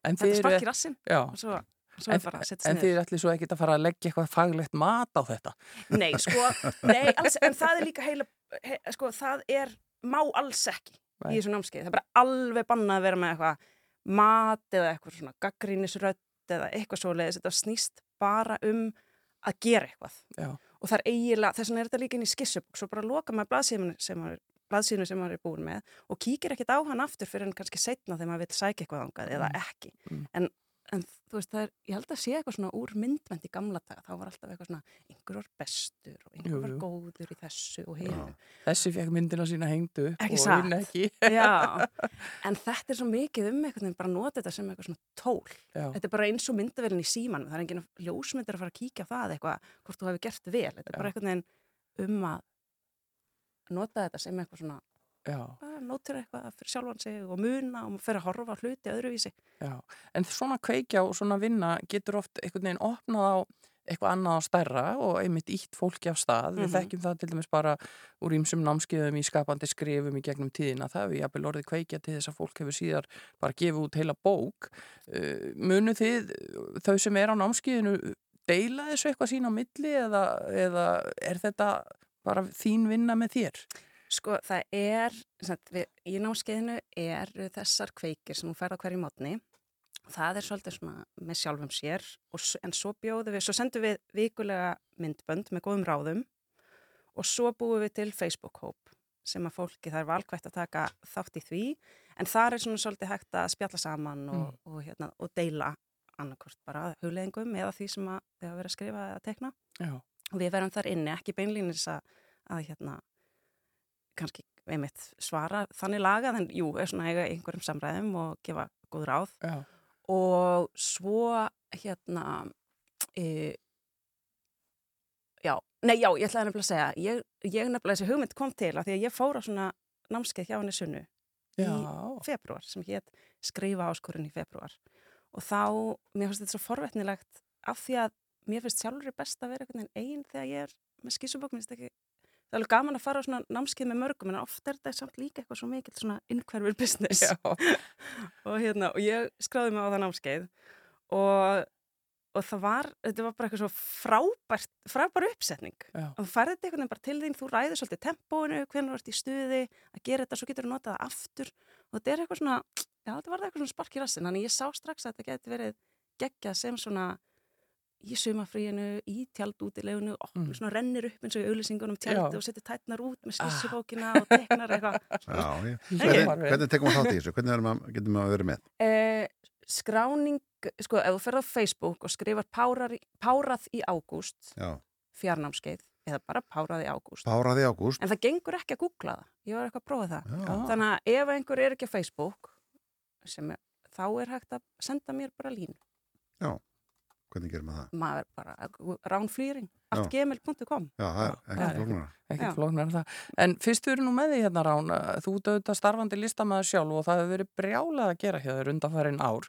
En þetta þið spark í rassinn já. og svo, svo En, er bara að setja en sig þið niður. er allir svo ekkert að fara að leggja eitthvað faglegt mat á þetta. Nei, sko, nei, alls, en það er líka heila, he, sko, það er, má alls ekki Nei. í þessu námskeið. Það er bara alveg bannað að vera með eitthvað mat eða eitthvað svona gaggrínisrödd eða eitthvað svoleiðis. Þetta snýst bara um að gera eitthvað. Já. Og það er eiginlega, þess vegna er þetta líka inn í skissubók, svo bara loka maður blaðsíðinu sem maður er búin með og kíkir ekkert á hann aftur fyrir en kannski setna þegar maður vil sækja eitthvað ángað eða ekki. Mm. En, en þú veist, það er, ég held að sé eitthvað svona úr myndmend í gamla daga, þá var alltaf eitthvað svona einhver var bestur og einhver var góður í þessu og hinu. Þessi fekk myndina sína hengdu og hinn ekki. Já, en þetta er svo mikið um veginn, bara nota þetta sem eitthvað svona tól. Já. Þetta er bara eins og myndavelin í símanum, það er enginn ljósmyndir að fara að kíkja á það eitthvað, hvort þú hefur gert vel. Þetta er bara Já. einhvern veginn um að nota þetta sem eitthvað svona, Nótur eitthvað fyrir sjálfan sig og muna og fyrir að horfa á hluti öðruvísi. já. En svona kveikja og svona vinna getur oft einhvern veginn opnað á eitthvað annað á stærra og einmitt ítt fólki af stað. Við Mhm. þekkjum það til dæmis bara úr ímsum námskeiðum í skapandi skrifum í gegnum tíðina. Það hefur jafnvel orðið kveikja til þess að fólk hefur síðar bara gefið út heila bók. Uh, munu þið, þau sem er á námskeiðinu, deila þessu eitthvað sín á milli eða, eða er þetta bara þín vinna með þér? Sko, það er, sagt, við, í námskeiðinu eru þessar kveikir sem hún færð á hverju mótni. Það er svolítið svona með sjálfum sér, og, en svo bjóðum við, svo sendum við vikulega myndbönd með góðum ráðum og svo búum við til Facebook-hóp sem að fólki, það er valkvægt að taka þátt í því, en þar er svona svolítið hægt að spjalla saman og, og, hérna, og deila annarkort bara hugleðingum eða því sem að þau hafa verið að skrifa eða tekna Já, og við verðum þar inni, ekki beinlýnis að, að hérna, kannski einmitt svara þannig lagað en jú, er svona eiga einhverjum samræðum og gefa góð ráð. Já, og svo hérna e, já, nei já, ég ætlaði nefnilega að segja ég, ég nefnilega þessi hugmynd kom til að því að ég fór á svona námskeið hjá henni sunnu já. í februar sem hétt skrifa áskorun í februar og þá, mér finnst þetta svo forvetnilegt af því að mér finnst sjálfur best að vera einn þegar ég er með skissubók, mér finnst ekki það er alveg gaman að fara á svona námskeið með mörgum en oft er þetta samt líka eitthvað svo mikill svona innhverfur business. Og, hérna, og ég skráði mig á það námskeið og, og það var, þetta var bara eitthvað svo frábært, frábær uppsetning. Já. og þú færði þetta veginn bara til þín, þú ræður svolítið tempóinu, hvernig þú ert í stuði að gera þetta, svo getur þú notað aftur. Og þetta er eitthvað svona, já þetta var eitthvað svona spark í rassin, þannig ég sá strax að þetta geti verið geggjað sem svona í sumafríinu, í tjaldútilegunu og Mm. svona rennir upp eins og í auðlýsingunum tjaldi Já. og setur tætnar út með Ah. skissubókina og teknar eitthvað Já, hvernig, hvernig tekum við þátt í þessu? Hvernig erum að, getum við að vera með? Eh, skráning, sko, ef þú ferð á Facebook og skrifar párar, párað í ágúst, Já, fjarnámskeið, eða bara párað í ágúst. En það gengur ekki að googla það. Ég var eitthvað að prófa það. Já, Já. Þannig að ef einhver er ekki á Facebook, sem er, þá er hægt að senda mér bara línu. Hvernig gerum við það? Maður bara, ránflýring, Já. alltgmail.com. Já, það er já. flóknara. ekkert flóknar en það. En fyrst við erum nú með því hérna Rán, þú ert auðvitað starfandi listamæður sjálf og það hefur verið brjálað að gera hjá þér undanfærin ár.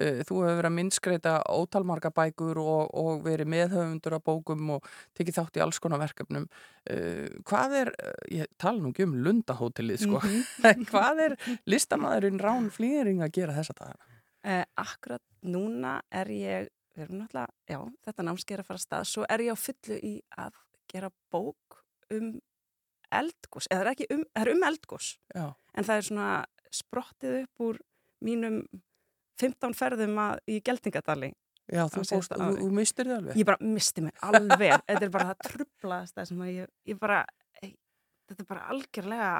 Eh, Þú hefur verið að minnskreita ótalmarga bækur og, og verið meðhöfundur af bókum og tekið þátt í alls konar verkefnum. Eh, Hvað er, eh, ég tala nú ekki um lundahótelið sko, en hvað er listamæðurinn Rán Flýring að gera þessa dagana? Eh, akkurat núna er ég, við erum náttúrulega, já, þetta námskeið er að fara að stað, svo er ég á fullu í að gera bók um eldgós, eða það er ekki um, það er um eldgós, Já, en það er svona sprottið upp úr mínum 15 ferðum að, í Geldingadali. já þú, fórst, þú, þú mistur þið alveg. Ég bara misti mig alveg, þetta er bara það trublaðasta sem að ég, ég bara, ei, þetta er bara algjörlega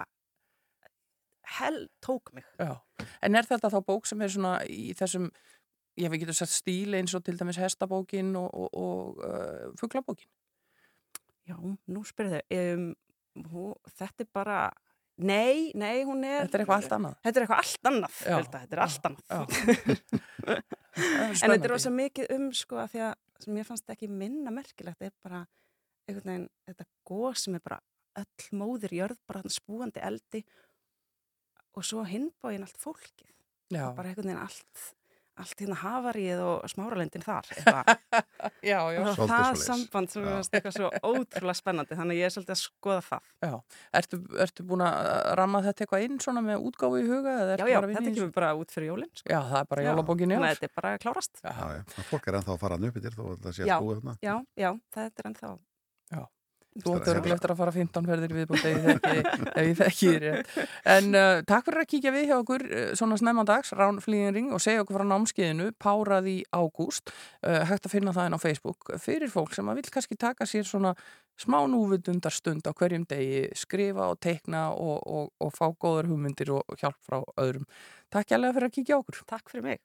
hell tók mig Já. En er þetta þá bók sem er svona í þessum, ég hef ekki getur sagt stíl eins og til dæmis hestabókin og, og, og uh, fuglabókin? Já, nú spyrðu um, hú, þetta er bara nei, nei, hún er Þetta er eitthvað allt annað. Þetta er eitthvað allt annað, þetta er allt annað. En þetta er rosa mikið um sko að því að sem ég fannst ekki minna merkilegt er bara einhvern veginn þetta góð sem er bara öll móðir jörð, bara spúandi eldi og svo hinbóin allt fólkið Já. bara einhvern veginn allt allt hérna hafarið og smáralendin þar eitthvað. Já, já. og Svolítið það svoleiðis. samband sem Já. er eitthvað svo ótrúlega spennandi þannig að ég er svolítið að skoða það Já. Ertu, ertu búin að ramma þetta eitthvað inn svona með útgáfu í huga? Já, já, þetta kemur bara út fyrir jólinn sko. Já, það er bara Já, jólabókin í þannig að ár. Þetta er bara klárast Já. Já, já. En Fólk er ennþá að fara hann upp yfir þó að það sé Já. að búið þarna. Já, já, þetta er ennþá Þú ætti að vera eftir að fara 15 ferðir viðbútt ef ég þekki, ef ég þekki þér. En uh, takk fyrir að kíkja við hjá okkur uh, svona snemma dags, Rán Flýðinring og segja okkur frá námskeiðinu, Párað í ágúst, uh, hægt að finna það inn á Facebook fyrir fólk sem að vil kannski taka sér svona smá núvitundar stund á hverjum degi, skrifa og teikna og, og, og fá góðar hugmyndir og hjálp frá öðrum. Takk hjálpa fyrir að kíkja okkur. Takk fyrir mig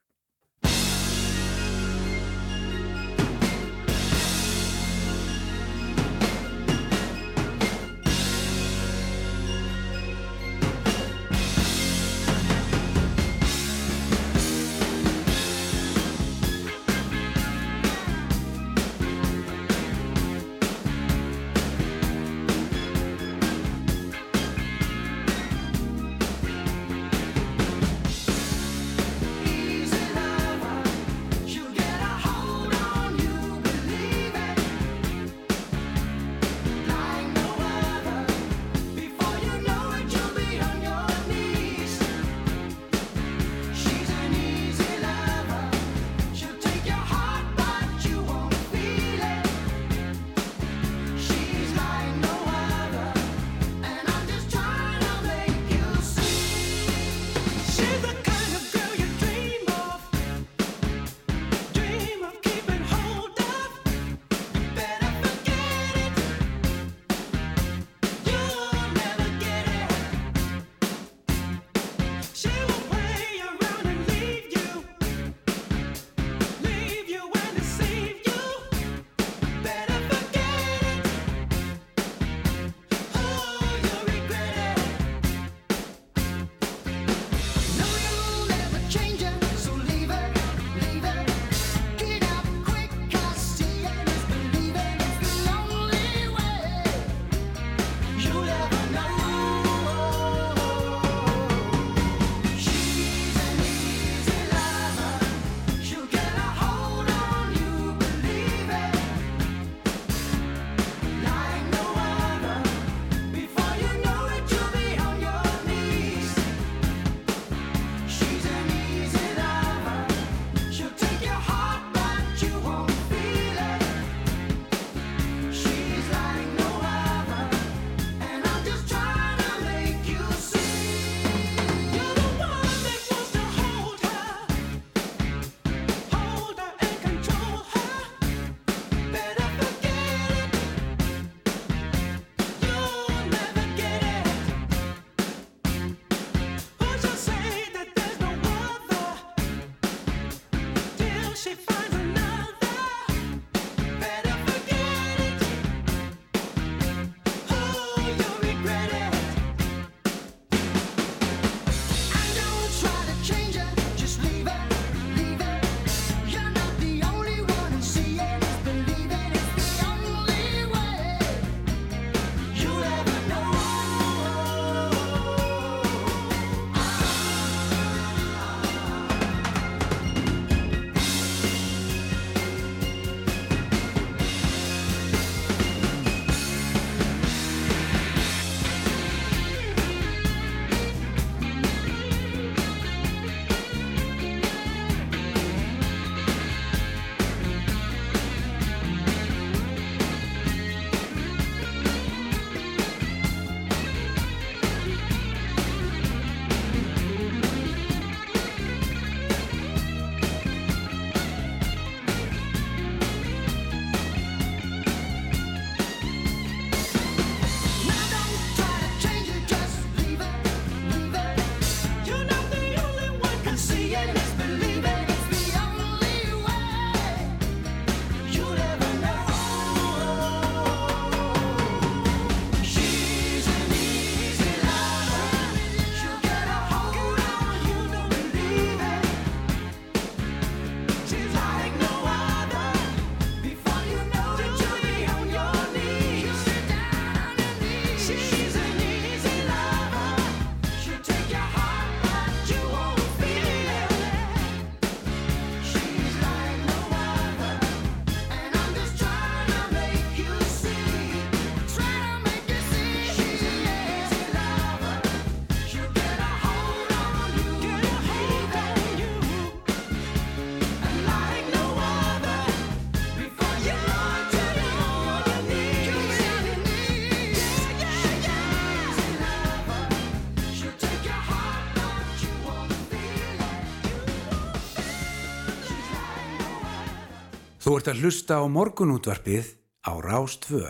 ert að hlusta á morgunútvarpið á Rás 2.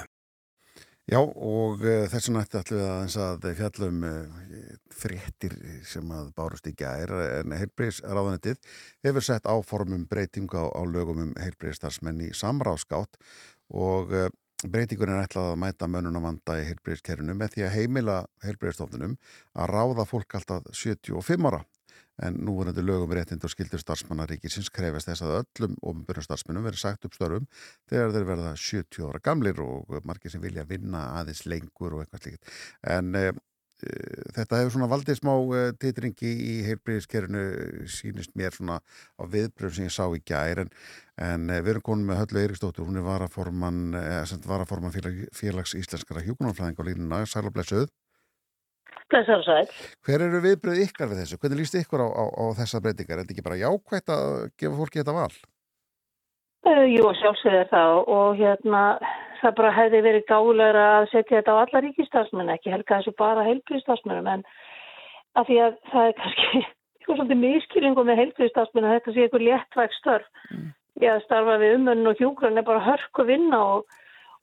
Já og uh, þess vegna ætti allir að eins að fjallum uh, fréttir sem að bárust í gær en heilbreyðsráðanettið hefur sett áformum breytingu á, á lögum um heilbreyðstarfsmenn í samráðskátt og uh, breytingun er ætlað að mæta mönnunavanda í heilbreyðskerfinu með því að heimila heilbreyðstofnunum að ráða fólk alltaf 75 ára en nú verður lögum réttind og skildur starfsmannaríkisins krefast þess að öllum ofinbjörnum starfsmennum verður sagt upp störfum þegar þeir verða 70 ára gamlir og margir sem vilja vinna aðeins lengur og eitthvað slíkt. En e, þetta hefur svona valdið smá e, titringi í heilbríðiskerinu sínist mér svona á viðbröðum sem ég sá í gær. En, en e, við erum konum með Höllu Eiríksdóttur, hún er varaforman, varaforman félag, félags íslenskara hjókunarflæðing og línuna, sælublesuð. Hver eru viðbröð ykkar við þessu? Hvernig líst ykkur á, á, á þessa breytingar? Er þetta ekki bara jákvægt að gefa fólki þetta val? Uh, jú, sjálfsögður það og hérna það bara hefði verið gáleira að setja þetta á alla ríkistafsmenn, ekki helga þessu bara heilbríðstafsmennum en að því að það er kannski eitthvað svolítið miskilingum með heilbríðstafsmenn að þetta sé eitthvað léttvægt störf. Mm. Að starfa við umönn og hjúgrann er bara hörku vinna og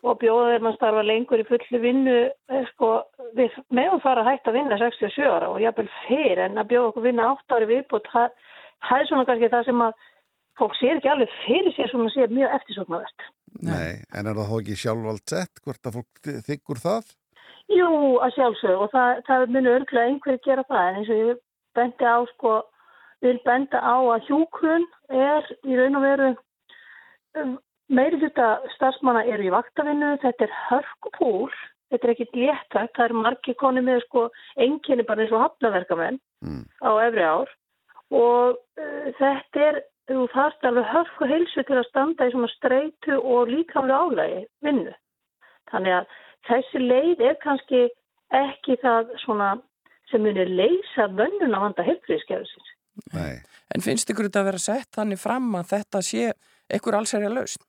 og bjóða þeir maður starfa lengur í fullu vinnu eh, sko, við meðum fara að hægt að vinna 67 ára og jáfnvel fyrir en að bjóða okkur vinna 8 ári viðbútt það, það er svona kannski það sem að fólk sér ekki alveg fyrir sér sem að sé mjög eftirsóknarvert Nei, en er það þá ekki sjálfvald sett hvort að fólk þykkur það? Jú, að sjálfsög og það, það munur örglega einhverju gera það en eins og ég bendi á sko, vil benda á að hjúkrun er í raun og veru Meiri hluta starfsmanna eru í vaktavinnu, þetta er hörkupúl, þetta er ekkit léttægt, það er margi koni með sko enginni bara eins og hafnaverkamenn mm. á efri ár og uh, þetta er, þú þarfst alveg hörku heilsu til að standa í svona streitu og líkamlega álægi vinnu. Þannig að þessi leið er kannski ekki það svona sem munir leysa vönnun á vanda heilfríðskjæðusins. En finnst ykkur þetta að vera sett þannig fram að þetta sé ykkur allsærja lausn?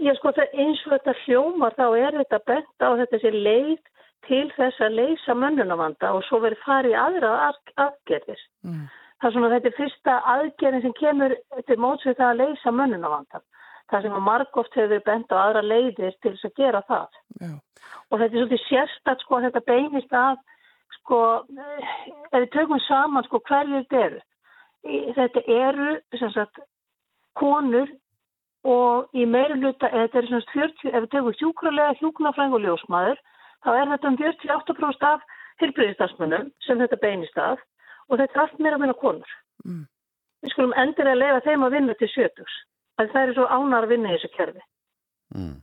Já sko eins og þetta hljómar þá er þetta bent á þetta sé leið til þess að leysa mönnunavanda og svo verið farið aðra aðgerðir. Mm. Það er svona þetta er fyrsta aðgerðin sem kemur til mótsvið það að leysa mönnunavanda. Það sem margóft hefur verið bent á aðra leiðir til þess að gera það. Já. Og þetta er svolítið sérstat sko þetta beinist að sko ef við tökum saman sko hverju þetta eru. Þetta eru sem sagt konur og í meiruluta, þetta er svona 40, ef við tegum sjúkralega, hjúknafræng og ljósmaður, þá er þetta um 48% af hilbriðistarsmunum sem þetta beinist af og þetta er allt meira að vinna konur. Mm. Við skulum endur að lega þeim að vinna til sjötugs, að það er svo ánar að vinna í þessu kerfi. Mm.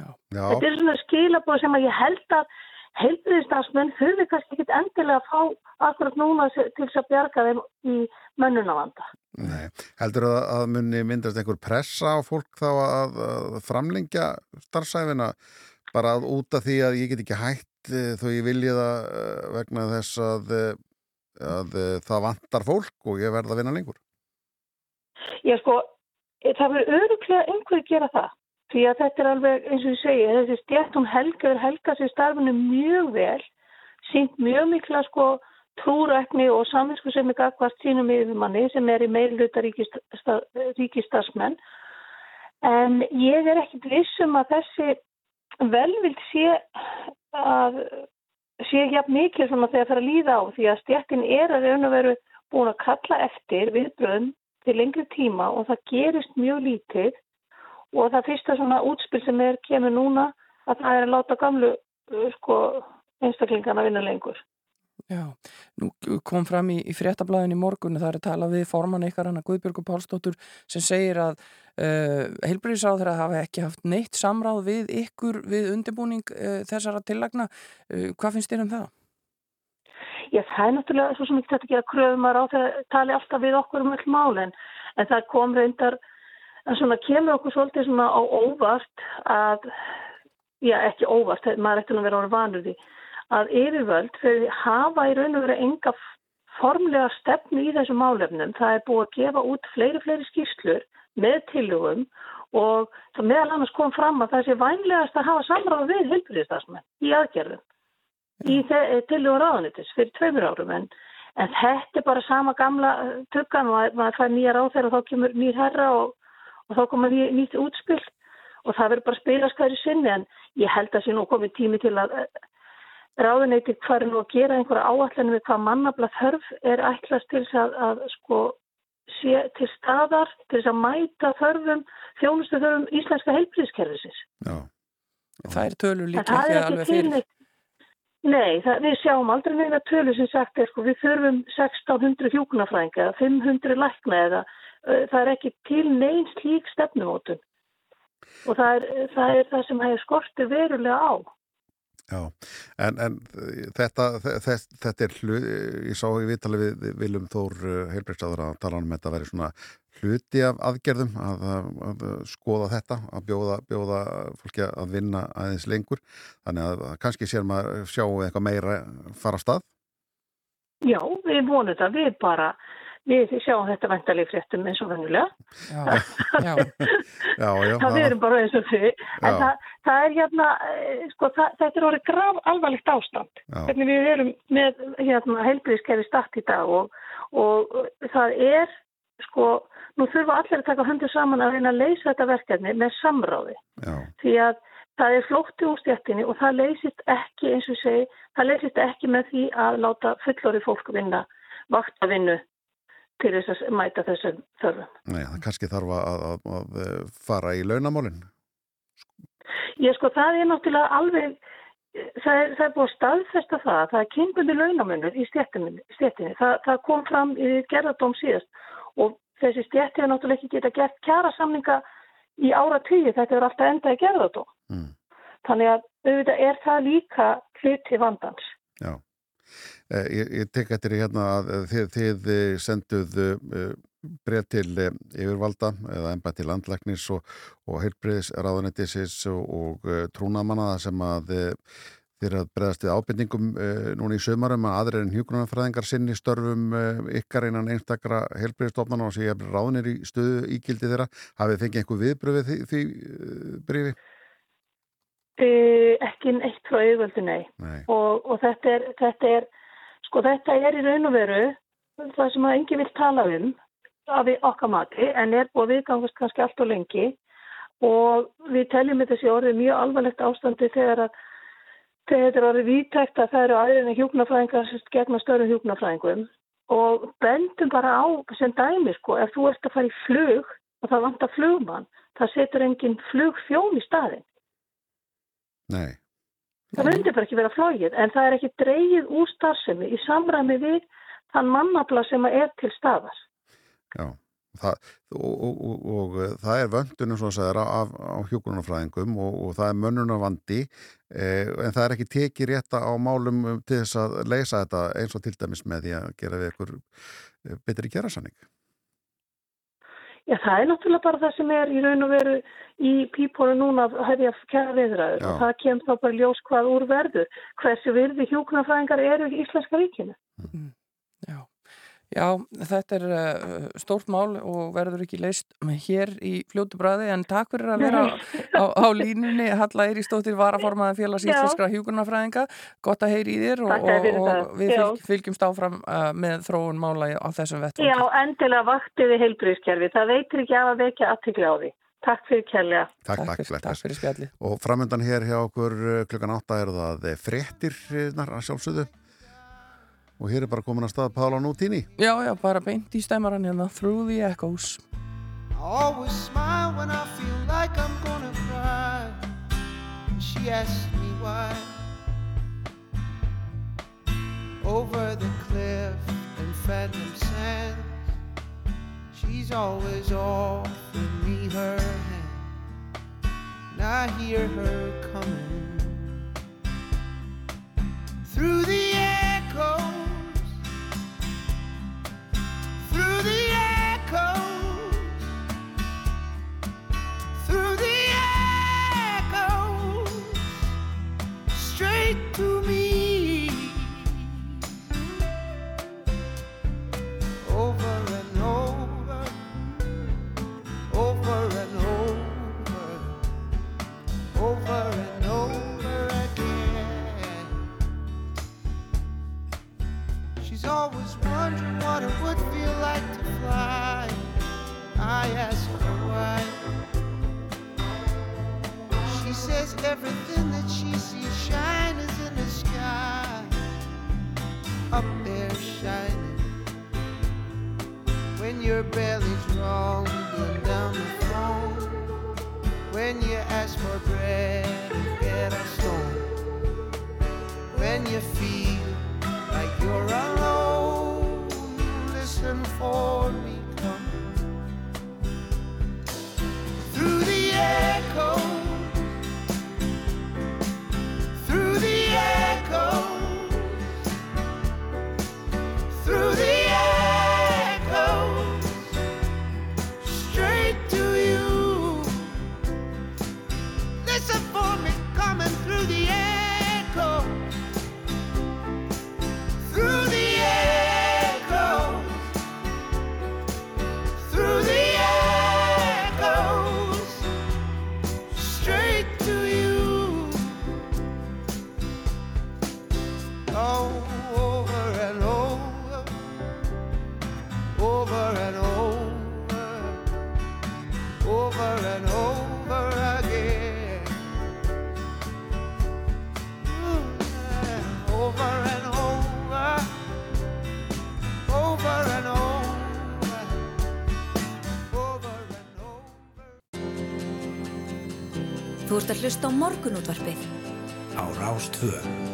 Þetta er svona skilabóð sem að ég held að heilbriðistarsmun þurfi kannski ekki endilega að fá akkurat núna til þess að bjarga þeim í mönnunavanda. Nei, heldur það að munni myndast einhver pressa á fólk þá að, að framlengja starfsæfina bara að út af því að ég get ekki hætt e, þó ég vilja það e, vegna þess að, e, að það vantar fólk og ég verða að vinna lengur? Já sko, það verður öruglega einhverju að gera það því að þetta er alveg eins og ég segi þessi stjætt hún helgaður helga sér starfinu mjög vel sínt mjög mikla sko trúrækni og saminsku sem er gagvart sínum yfirmanni sem er í meilluta ríkistarsmenn en ég er ekkit vissum að þessi velvild sé að sé ekki mikið svona þegar það er að líða á því að stjættin er að raun og veru búin að kalla eftir viðbröðum til lengri tíma og það gerist mjög lítið og það fyrsta svona útspil sem er kemur núna að það er að láta gamlu uh, sko, einstaklingarna vinna lengur. Já, nú kom fram í, í fréttablaðin í morgun það er að tala við forman ykkar hana Guðbjörgur Pálsdóttur sem segir að uh, heilbríðisáður að hafa ekki haft neitt samráð við ykkur við undirbúning uh, þessara tillagna. Uh, hvað finnst þér um það? Já, það er náttúrulega svo sem ekki þetta gera kröfum að ráð það tali alltaf við okkur um öll málinn en það kom reyndar en svona kemur okkur svolítið svona á óvart að, já ekki óvart, maður eftir að vera árið vanur því að yfirvöld fyrir hafa í raun og vera enga formlega stefnu í þessu málefnum. Það er búið að gefa út fleiri, fleiri skýrslur með tilugum og það meðal annars kom fram að það sé vænlegast að hafa samráð við helbriðstafsmenn í aðgerðum í tilugur ráðanitis fyrir tveimur árum en, en þetta er bara sama gamla tökkan og maður fær nýja ráð þegar þá kemur nýr herra og, og þá komur nýtt útspill og það verður bara spilast hverju sinni en ég held að sé nú komið tími til að ráðuneyti hvað er nú að gera einhverja áallan við hvað mannabla þörf er ætlast til að, að sko sé til staðar til þess að mæta þörfum þjónustu þörfum íslenska heilbríðskerfisins. Já. Það er tölur líka ekki alveg fyrir. Nei, það, við sjáum aldrei neina tölur sem sagt er sko við þurfum 1600 hjókunafrænga eða 500 lækna eða það er ekki til neins lík stefnumótun. Og það er, það er það sem hefur skortið verulega á. Já, en, en þetta, þetta, þetta er hlut, ég sá í vitali við Viljum Þór heilbreystaður að tala um þetta að vera svona hluti af aðgerðum að, að, að skoða þetta, að bjóða, bjóða fólki að vinna aðeins lengur. Þannig að kannski sér maður sjáu eitthvað meira fara stað. Já, við vonum þetta, við bara við sjáum þetta vendalega fréttum eins og vennulega Já, já, já, já það við erum bara eins og þau en það, það er hérna sko, það, þetta er orðið grav alvarlegt ástand hvernig við erum með hérna, heilbríðskerfi start í dag og, og það er sko, nú þurfa allir að taka höndu saman að reyna að leysa þetta verkefni með samráði. Já, því að það er flótti úr stjættinni og það leysist ekki eins og segi, það leysist ekki með því að láta fullori fólk vinna vaktavinnu til þess að mæta þessum þörfum. nei, það kannski þarf að, að, að fara í launamálinn Ég sko, það er náttúrulega alveg, það er, það er búið að staðfesta það, það er kynbundi launamunur í stjættinni, það, það kom fram í gerðardóm síðast og þessi stjætti er náttúrulega ekki geta gert kjara samninga í ára tíu, þetta er alltaf enda í gerðardóm. mm. Þannig að auðvitað er það líka hluti vandans. Já, eh, ég, ég tek eftir hérna að þið, þið senduð uh, breið til yfirvalda eða ennbætt til landlæknis og, og heilbriðis ráðunettisins og, og trúnamanna sem að þeir að breðast við ábyrningum núna í sömarum að aðrir en hjúgrunarfræðingar sinni störfum ykkar innan einstakra heilbriðistofnana og ég er ráðunir í stöðu ígildi þeirra hafið fengið einhver viðbröð við því, því? Uh, ekki eitt frá auðvöldu, nei. Nei, Og, og þetta, er, þetta er, sko þetta er í raun og veru það sem að engi vil tala um af í okkar mati en er búið viðgangast kannski allt og lengi og við teljum þetta sé orðið mjög alvarlegt ástandi þegar að þegar þetta er orðið vítækt að það eru aðeins en hjúknafræðingar gegna störum hjúknafræðingum og bendum bara á sem dæmi sko, ef þú ert að fara í flug og það vantar flugmann, það setur engin flugfjón í staðin. Nei, Það myndi bara ekki vera flógið en það er ekki dreigið úr starfsemi í samræmi við þann mannabla sem er til staðar. Já, það, og, og, og, og eh, það er vöndunum svo að segja af, á hjúgrunarfræðingum og, og það er mönnunarvandi eh, en það er ekki tekið rétta á málum um, til þess að leysa þetta eins og til dæmis með því að gera við ykkur eh, betri gerasanning. Já, það er náttúrulega bara það sem er í raun og veru í pípónu núna að hefja kæra viðræður Já. og það kemur þá bara ljós hvað úr verður. Hversu virði hjúknarfræðingar eru í Íslenska ríkinu? já. Já, þetta er uh, stórt mál og verður ekki leist hér í fljótu bræði en takk fyrir að vera á, á línunni Halla Eirísdóttir varaformaðan félags Já. íslenskra hjúkurnafræðinga gott að heyri í þér og, og, og við Já. fylg, fylgjumst áfram uh, með þróun mála á þessum Já, vettvangi. endilega vaktiði heilbríðskerfi. Það veitir ekki af að vekja aðtikli á því. Takk fyrir kærlega. Takk, takk, fyrir, takk fyrir spjalli. Og framöndan hér hjá okkur eh, klukkan átta er það fréttir að sjálfsögðu. Og hér er bara komin að stað Pála Nútíni Já, já, bara beint í stæmaran hérna Through the Echoes I always smile when I feel like I'm gonna cry. She asks me why. Over the cliff in phantom sands, she's always offering me her hand. And I hear her coming through the echoes, through the echoes through the echoes straight to me what it would feel like to fly I ask her why she says everything that she sees shine is in the sky. Up there shining. When your belly's rumbling down the phone. When you ask for bread get a stone. When you feel like you're alone. Listen for me coming. Through the echoes að hlusta á morgunútvarpið á Rástvö.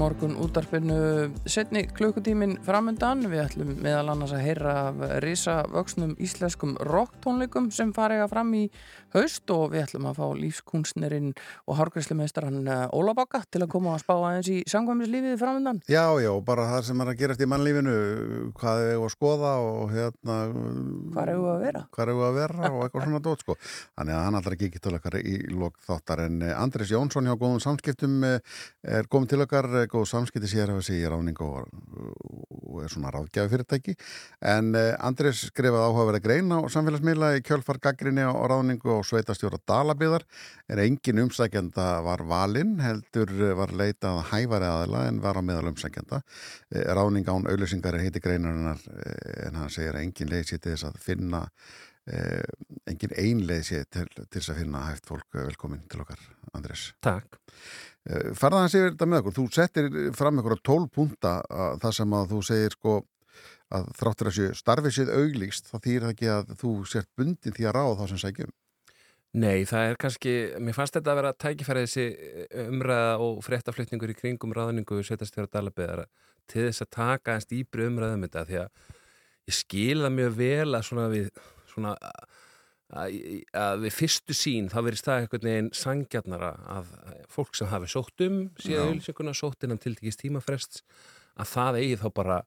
Morgun útarpinu setni klukkutímin framöndan. Við ætlum meðal annars að heyra af risavöksnum íslenskum rocktónleikum sem farið að fram í haust og við ætlum að fá lífskunstnerinn og hárgræslumeistran Óla Bakka til að koma að spá aðeins í sangvæmislífið framöndan. Já, já, bara það sem er að gerast í mannlífinu hvað er að skoða og hérna Hvað er að vera? Hvað er að vera og eitthvað svona dót sko. Þannig að hann allra ekki til okkar í lok þáttar en eh, Andris Jónsson hjá góðum samskiptum eh, er komið til okkar, eh, góð samskipti sér sé í ráning og, og er svona ráðgjafi fyrirtæki en Andris skrifaði áhugaverða grein á samfélagsmiðla í kjölfar gaggrinni á ráningu og sveitastjóra Dalabyðar er engin umsækjanda var valinn heldur var leitað hæfari aðila en var á meðal umsækjanda. Ráning án auðlýsingar er heiti greinarinnar en hann segir engin leið sér til þess að finna eh, engin einleið sér til, til þess að finna hægt fólk velkomin til okkar, Andrés. Takk. Eh, Farðan að segja þetta með okkur, þú settir fram einhverja tól punta það sem að þú segir sko að þráttur að séu starfið séð auglíkst þá þýr það ekki að þú sért bundin því að ráða þá sem sækjum? Nei, það er kannski, mér fannst þetta að vera tækifæri þessi umræða og fréttaflutningur í kringum ráðningu setjastjóra Dalabeðara til þess að taka einn stýpri umræðum þetta því að ég skilða mjög vel að svona við svona að, að við fyrstu sín þá verið stað einhvern veginn sangjarnara að fólk sem hafi sótt um síðan auðvilsinguna, sótt innan tiltíkist tímafrests að það eigi þá bara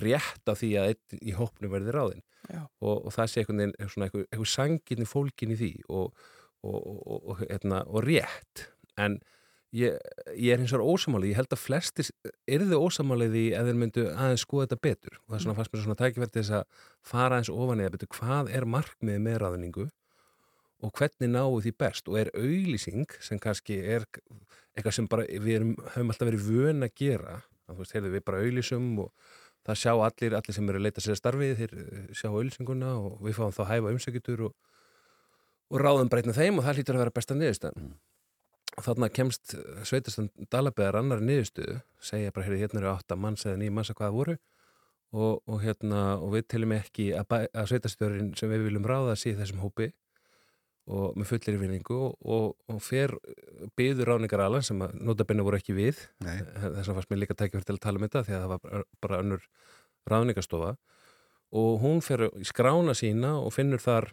rétt á því að einn í hópnu verði ráðinn. Og, og það sé einhvern veginn svona einhver, einhver sangirni fólkin í því og, og, og, hérna, og rétt. En ég, ég er hins vegar ósamálið, ég held að flestir erðu ósamálið í að þeir myndu aðeins skoða þetta betur. Og það er svona fast mér svona tækifært þess að fara eins ofan eða betur. Hvað er markmiðið með ráðningu og hvernig náu því best? Og er auglýsing sem kannski er eitthvað sem bara við erum, höfum alltaf verið vön að gera að, þú veist, heyrðu, við bara auglýsum og það sjá allir, allir sem eru að leita sér að starfið þeir eh, sjá auglýsinguna og við fáum þá hæfa umsækjutur og, og ráðum breytna þeim og það hlýtur að vera besta niðurstaðan mm. og þarna kemst sveitastan Dalabegar annar niðurstöðu segja bara, hérna eru átta manns eða nýjum manns að hvaða voru og, og hérna, og við telum ekki að, að sveitastjórin sem við viljum ráða sé þessum hópi og með fullir yfirvinningu og, og, fer byður ráningar alveg sem að notabenni voru ekki við Nei. þess að fannst mér líka tækja fyrir til að tala um þetta því að það var bara- önnur ráningastofa og hún fer í skrána sína og finnur þar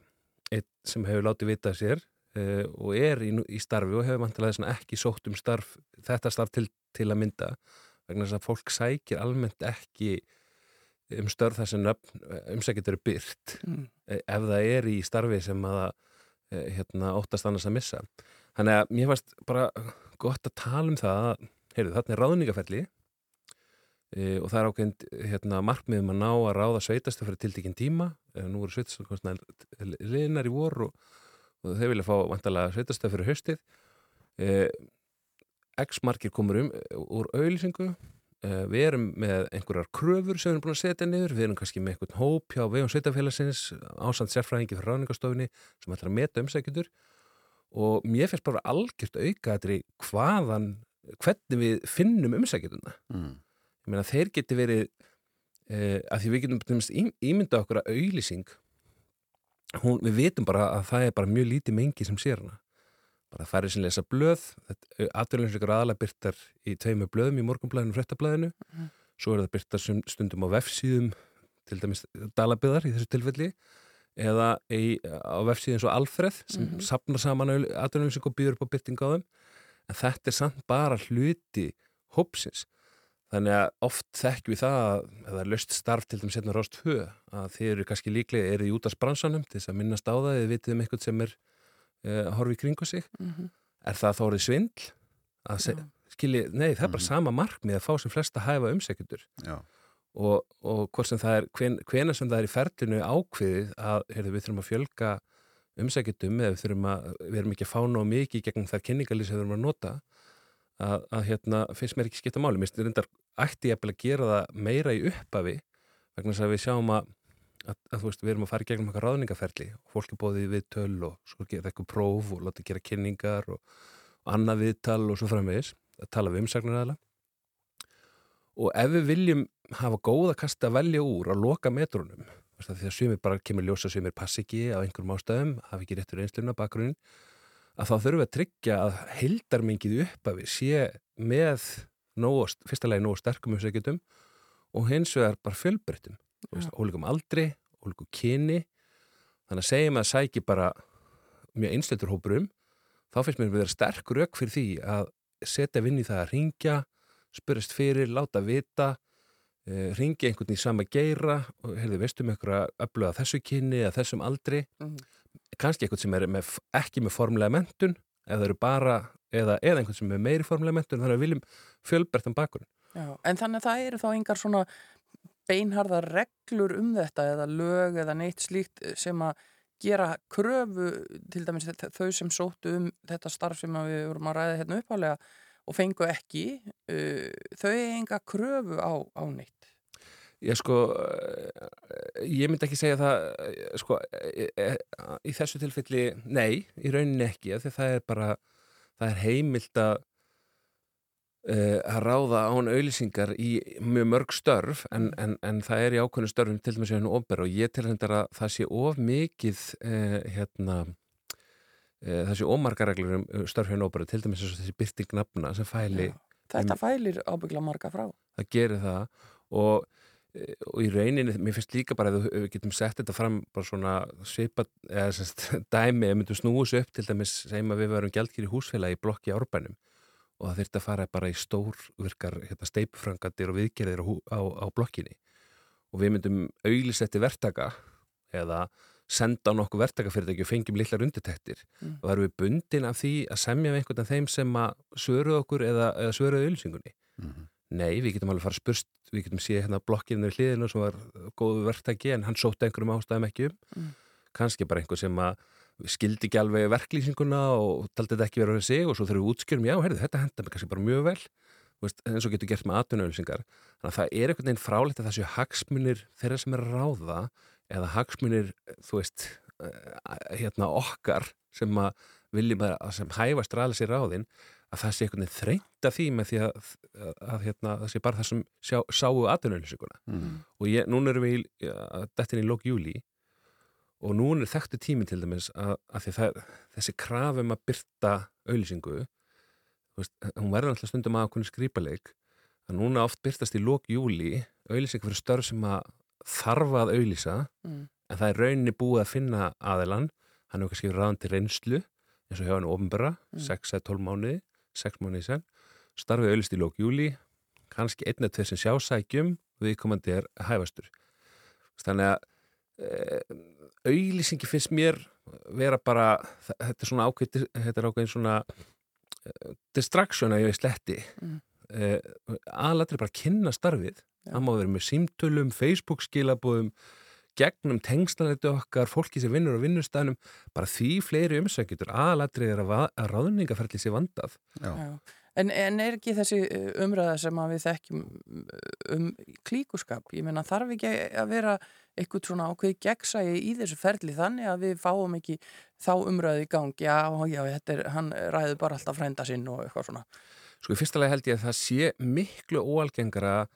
eitt sem hefur látið vita af sér uh, og er í, í starfi og hefur mantilega ekki sótt um starf, þetta starf til, til að mynda vegna þess að fólk sækir almennt ekki um störð þar sem umsækjit eru byrt Mm. eh, ef það er í starfi sem að eh, hérna, óttast annars að missa þannig að mér fannst bara gott að tala um það að, heyrðu, þarna er ráðningaferli e, og það er ákveðin hérna, markmiðum að ná að ráða sveitastu fyrir tildekinn tíma nú eru sveitastu liðnar í vor og, og þeir vilja fá vantalega sveitastu fyrir höstið e, X markir komur um úr auðlýsingu e, við erum með einhverjar kröfur sem við erum búin að setja niður, við erum kannski með einhvern hóp hjá vegum sveitafélagsins ásand sérfræðingi fyrir ráðningastofinni sem ætlar að meta umsækjutur og mér finnst bara algjört aukaðri hvaðan, hvernig við finnum umsækjutuna Mm. ég meina þeir geti verið eh, að því við getum til dæmis ím- ímyndað okkur að auðlýsing hún, við vitum bara að það er bara mjög lítið mengi sem sér hana bara færið sem lesa blöð aðverðlinsleikar aðalega byrtar í tveimu blöðum í morgunblæðinu og fréttablæðinu Mhm. svo er það byrtar stundum á vefsíðum til dæmis dalabyðar í þessu tilfelli eða í, á vefsíðin svo Alfreð sem mm Mhm. sapnar saman aðverðlinsleik og býður upp á byrting á þeim en þetta er samt bara hluti hópsins þannig að oft þekkjum við það að það er löst starf til þeim setna rást hög að þið eru kannski líklega eru í útarsbransanum til þess að minnast á það eða vitið um eitthvað sem er uh, að horfa í kringu sig. Mhm. er það þá orðið svindl? Að se, skilji, nei það er bara sama markmið að fá sem flesta hæfa umsækjendur. Já. og, og hvort sem það er hven, hvena sem það er í ferlinu ákveðið að heyrðu, við þurfum að fjölga umsækjendum eða við þurfum að við erum ekki að fá nóg mikið gegn þær kynningalýs sem við erum að að, hérna finnst mér ekki skipta máli. Mér finnst reyndar ætti ég að gera það meira í upphafi vegna þess að við sjáum að, að, að veist, við erum að fara gegnum eitthvað ráðningaferli fólk er bóðið við töl og svo gera eitthvað próf og láta gera kynningar og, og annað viðtal og svo framvegis að tala við umsagnar aðla og ef við viljum hafa góða kasta að velja úr að loka metrunum því að sumir bara kemur ljósa sumir pass ekki á einhverjum ástæðum hafi ekki réttur einsluna bakgrunn að þá þurfum við að tryggja að heildarmengið uppafi sé með nógu, fyrsta lagi nógu sterkum umsækjutum og hins vegar bara fjölbreyttum. Ólíkum aldri, ólíkum kyni. Þannig að segjum að sæki bara mjög einsleitur hópurum þá finnst mér að vera sterk rauk fyrir því að setja vinn í það að ringja spurist fyrir, láta vita uh, ringja einhvern í sama geira og heyrðu, veistu með einhverja öfluga þessu kynni eða þessum aldri? Mhm. Kannski einhvern sem er með, ekki með formulega mentun eða bara, eða, eða einhvern sem er meiri formulega mentun, þannig að við viljum fjölbertan bakgrunn. Já, en þannig að það eru þá engar svona beinharðar reglur um þetta eða lög eða neitt slíkt sem að gera kröfu til dæmis þau sem sóttu um þetta starf sem við vorum að ræða hérna uppálega og fengu ekki uh, þau enga kröfu á, á neitt Ég sko, eh, ég myndi ekki segja það, eh, sko, eh, í þessu tilfelli, nei, í rauninni ekki, því að það er bara, það er heimilt að, eh, að ráða án auðlýsingar í mjög mörg störf, en, en, en það er í ákveðinu störfum til dæmis í hennu ofber og ég til hendar að það sé of mikið, eh, hérna, eh, það sé ómarkareglur um störf hennu ofber, til dæmis þessi byrting nafna sem fæli, Þetta fælir ábyggla marga frá. Það gerir það og, og í rauninni, mér finnst líka bara að við getum sett þetta fram bara svona svipa, eða semst dæmi, ef myndum snúi þessu upp til dæmis, segjum að við verum gjaldkýri húsfélagi í blokki árbænum og það þurfti að fara bara í stórvirkar hérna, steipufrangandir og viðgerðir á, á, á blokkinni og við myndum auglisetti verktaka eða senda á nokkuð verktakafyrirtæki og fengjum litlar undirtektir Mm. og erum við bundin af því að semja við einhvern af þeim sem að svöruð okkur eða, eða svöruð auðlýsingunni Mhm. Nei, við getum alveg fara að spurst, við getum séð hérna blokkinu við hliðinu sem var góðu verktæki en hann sótti einhverjum ástæðum ekki um. Mm. Kannski bara einhver sem að skildi ekki alveg verklýsinguna og taldi þetta ekki vera fyrir sig og svo þurfum við útskjörum, já, heyrðu, þetta henda mig kannski bara mjög vel veist, eins og getur gert með atvinnauðlýsingar þannig að það er einhvern veginn fráleitt að þessu hagsmunir þeirra sem er að ráða eða hagsmunir, þú veist eh, hérna okkar sem að viljum að sem hæfast ræðis í ráðin að það sé einhvern veginn þreynda því með því að, að, að hérna, það sé bara það sem sjá, sáu atvinnauðlýsinguna Mm. og ég, núna erum við í, að dettin í lók júli og núna er þekktu tími til dæmis að, að því það, þessi krafum að byrta auðlýsingu þú veist, hún verður alltaf stundum að okkur skrýpaleik að núna oft byrtast í lók júli auðlýsing fyrir störf sem að þarfa að auðlýsa Mm. en það er rauninni búið að finna aðilann hann hefur kannski ráðan til reynslu eins og hjá hann ofnbara, Mm. 6 eða 12 mánuði 6 mánuði sen starfið auðlýst í lók júli kannski einn eða tveir sem sjá sækjum. Viðkomandi er hæfastur. Þannig að e, auðlýsingi finnst mér vera bara, þetta er svona ákveð þetta er ákveðin svona e, distraction að ég veist sletti. Mm. e, aðlættir bara að kynna starfið. Það má vera með símtölum, Facebook skilabóðum gegnum tengslanleiti okkar, fólki sem vinnur á vinnustæðnum bara því fleiri umsækjutur aðlættir er að, að ráðningaferli sé vandað Já. Já. En, en er ekki þessi uh, umræða sem að við þekkjum um klíkuskap? Ég meina þarf ekki að vera eitthvað svona ákveði gegnsægi í þessu ferli þannig að við fáum ekki þá umræðu í gang. Já, já, þetta er, hann ræður bara alltaf frænda sinn og eitthvað svona. Sko í fyrsta lagi held ég að það sé miklu óalgengara að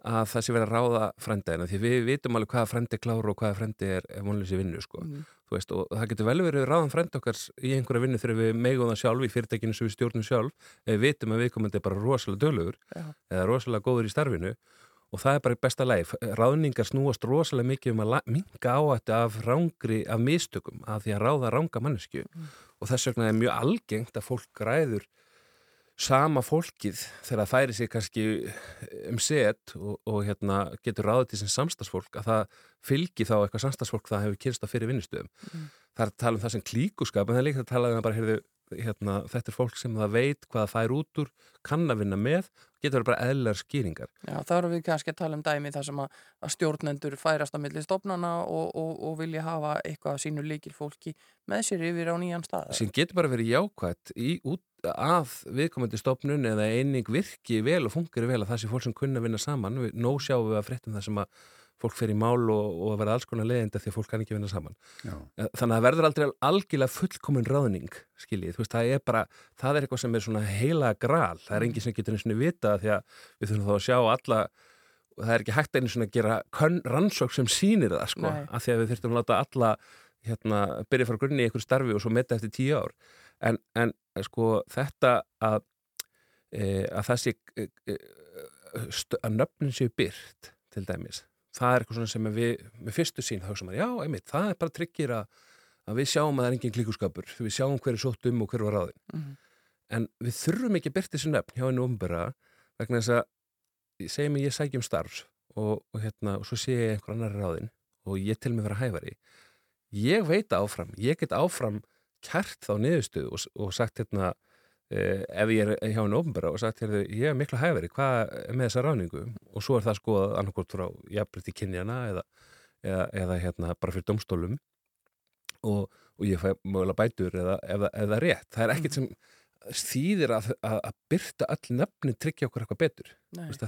það sé verið að ráða frændaðina því við vitum alveg hvaða frændi er klára og hvaða frændi er vonleysi vinnu sko. Mm. Veist, og það getur vel verið ráðan frænd okkar í einhverja vinnu þegar við megum það sjálf í fyrirtækinu sem við stjórnum sjálf við vitum að viðkomandi er bara rosalega dölugur Já. eða rosalega góður í starfinu og það er bara besta leið. Ráðningar snúast rosalega mikið um að minga á þetta af rángri, af mistökum, af því að ráða ránga mannesku og þess vegna er mjög algengt að fólk græður sama fólkið þegar það færi sig kannski um set og, og hérna, getur ráðið til sem samstagsfólk að það fylgi þá eitthvað samstagsfólk það hefur kynst á fyrir vinnustöðum. Mm. Það er að tala um það sem klíkuskap en það er líka að tala um að bara, heyrðu, hérna, þetta er fólk sem það veit hvað það fær út úr, kann að vinna með, getur bara eðlar skýringar. Já, þá erum við kannski að tala um dæmi þar sem að, að stjórnendur færast á milli stofnana og, og, og vilja hafa eitthvað sínu líkil fólki með sér yfir á nýjan stað. sem getur bara verið jákvætt í, út, að viðkomandi stofnun eða eining virki vel og fungir vel að það sé fólk sem kunna vinna saman nóg sjáum við að fréttum það sem að fólk fer í mál og, og verða alls konar leiðinda því að fólk kann ekki vinna saman Já. Eh, þannig að það verður aldrei algjörlega fullkomin ráðning skiljið, þú veist, það er bara það er eitthvað sem er svona heila gral það er engin sem getur eins og vita því að við þurfum þá að sjá alla og það er ekki hægt einu svona að gera rannsók sem sýnir það sko, Nei. af því að við þurfum að láta alla hérna, byrja frá grunni í einhver starfi og svo metta eftir tíu ár en, en sko þetta að, e, að það sé e, að það er eitthvað svona sem við með fyrstu sín þá sem að já, einmitt, það er bara tryggir að, að við sjáum að það er engin klíkuskapur, við sjáum hver er sótt um og hver var ráðin Mhm. en við þurfum ekki að byrta þessu nöfn hjá henni umbera vegna þess að segjum ég sækjum starf og, og, hérna, og svo sé ég einhver annar ráðin og ég til mig vera hæfari ég veit áfram, ég get áfram kært þá niðurstöðu og, og sagt hérna ef ég er hjá henni ofnbæra og sagt ég er miklu hæfari, hvað er með þessa ráningu og svo er það skoðað annarkort frá jafnbreytti kynjana eða, eða, eða hérna bara fyrir domstólum og, og ég fæ mögulega bætur eða, eða, eða rétt, það er ekkert sem þýðir að, að, að byrta öll nöfni tryggja okkur eitthvað betur.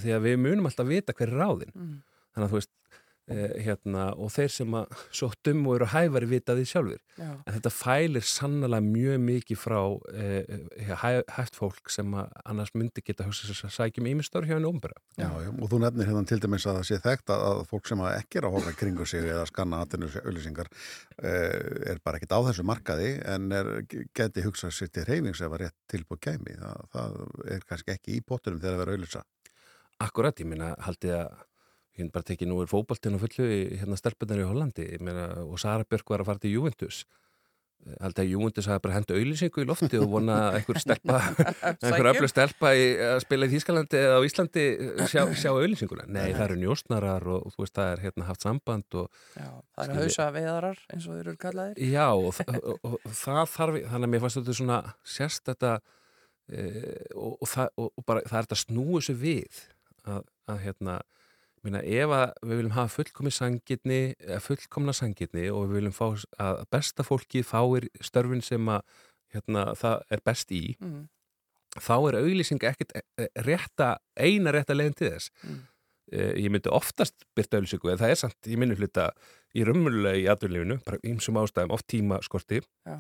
Því að við munum alltaf vita hver er ráðin Mm. þannig að þú veist eh, hérna, og þeir sem að sóttum og eru hæfari vita því sjálfur Já. en þetta fælir sannlega mjög mikið frá eh, hæ, hæft fólk sem að annars myndi geta hugsa þess að sækjum ímestar hjá henni ómbera Já, já, og þú nefnir hérna til dæmis að það sé þekkt að, að fólk sem að ekki er að horfa kringu sig eða skanna atvinnulýsingar eh, er bara ekkit á þessu markaði en er, geti hugsað sér til reyfings ef að rétt tilbúið kæmi. Það, það er kannski ekki í pottunum þegar það verður auðlýsa. Akkurat, ég meina, haldið að ég hef bara tekið nú er fótboltinn á fullu í hérna stelpunar í Hollandi. Meina, og Sara Björk var að fara til Juventus. Haldið að Juventus hafi bara hendu auðlýsingu í lofti og vona einhver stelpa einhver öflug stelpa í, að spila í Þýskalandi eða á Íslandi sjá, sjá auðlýsinguna. Nei, það eru njósnarar og, og þú veist, það er hérna haft samband og Já, það eru hausa veðarar eins og þeir eru kallaðir. Já, og, og, og, og það þarf, þannig að mér fannst þetta svona sérst þetta e, og, og, það, og bara það er þetta snúið sér við að, að hérna Minna, ef við viljum hafa fullkomi sangirni, fullkomna sangirni og við viljum fá að besta fólki fáir störfin sem að hérna, það er best í Mm. þá er auglýsing ekkert eh, rétta, eina rétta leginn til þess Mm. Eh, ég myndi oftast byrta auglýsingu en það er samt, ég minni hluta í raunverulega í aðurlífinu, bara ýmsum ástæðum oft tíma skorti Já.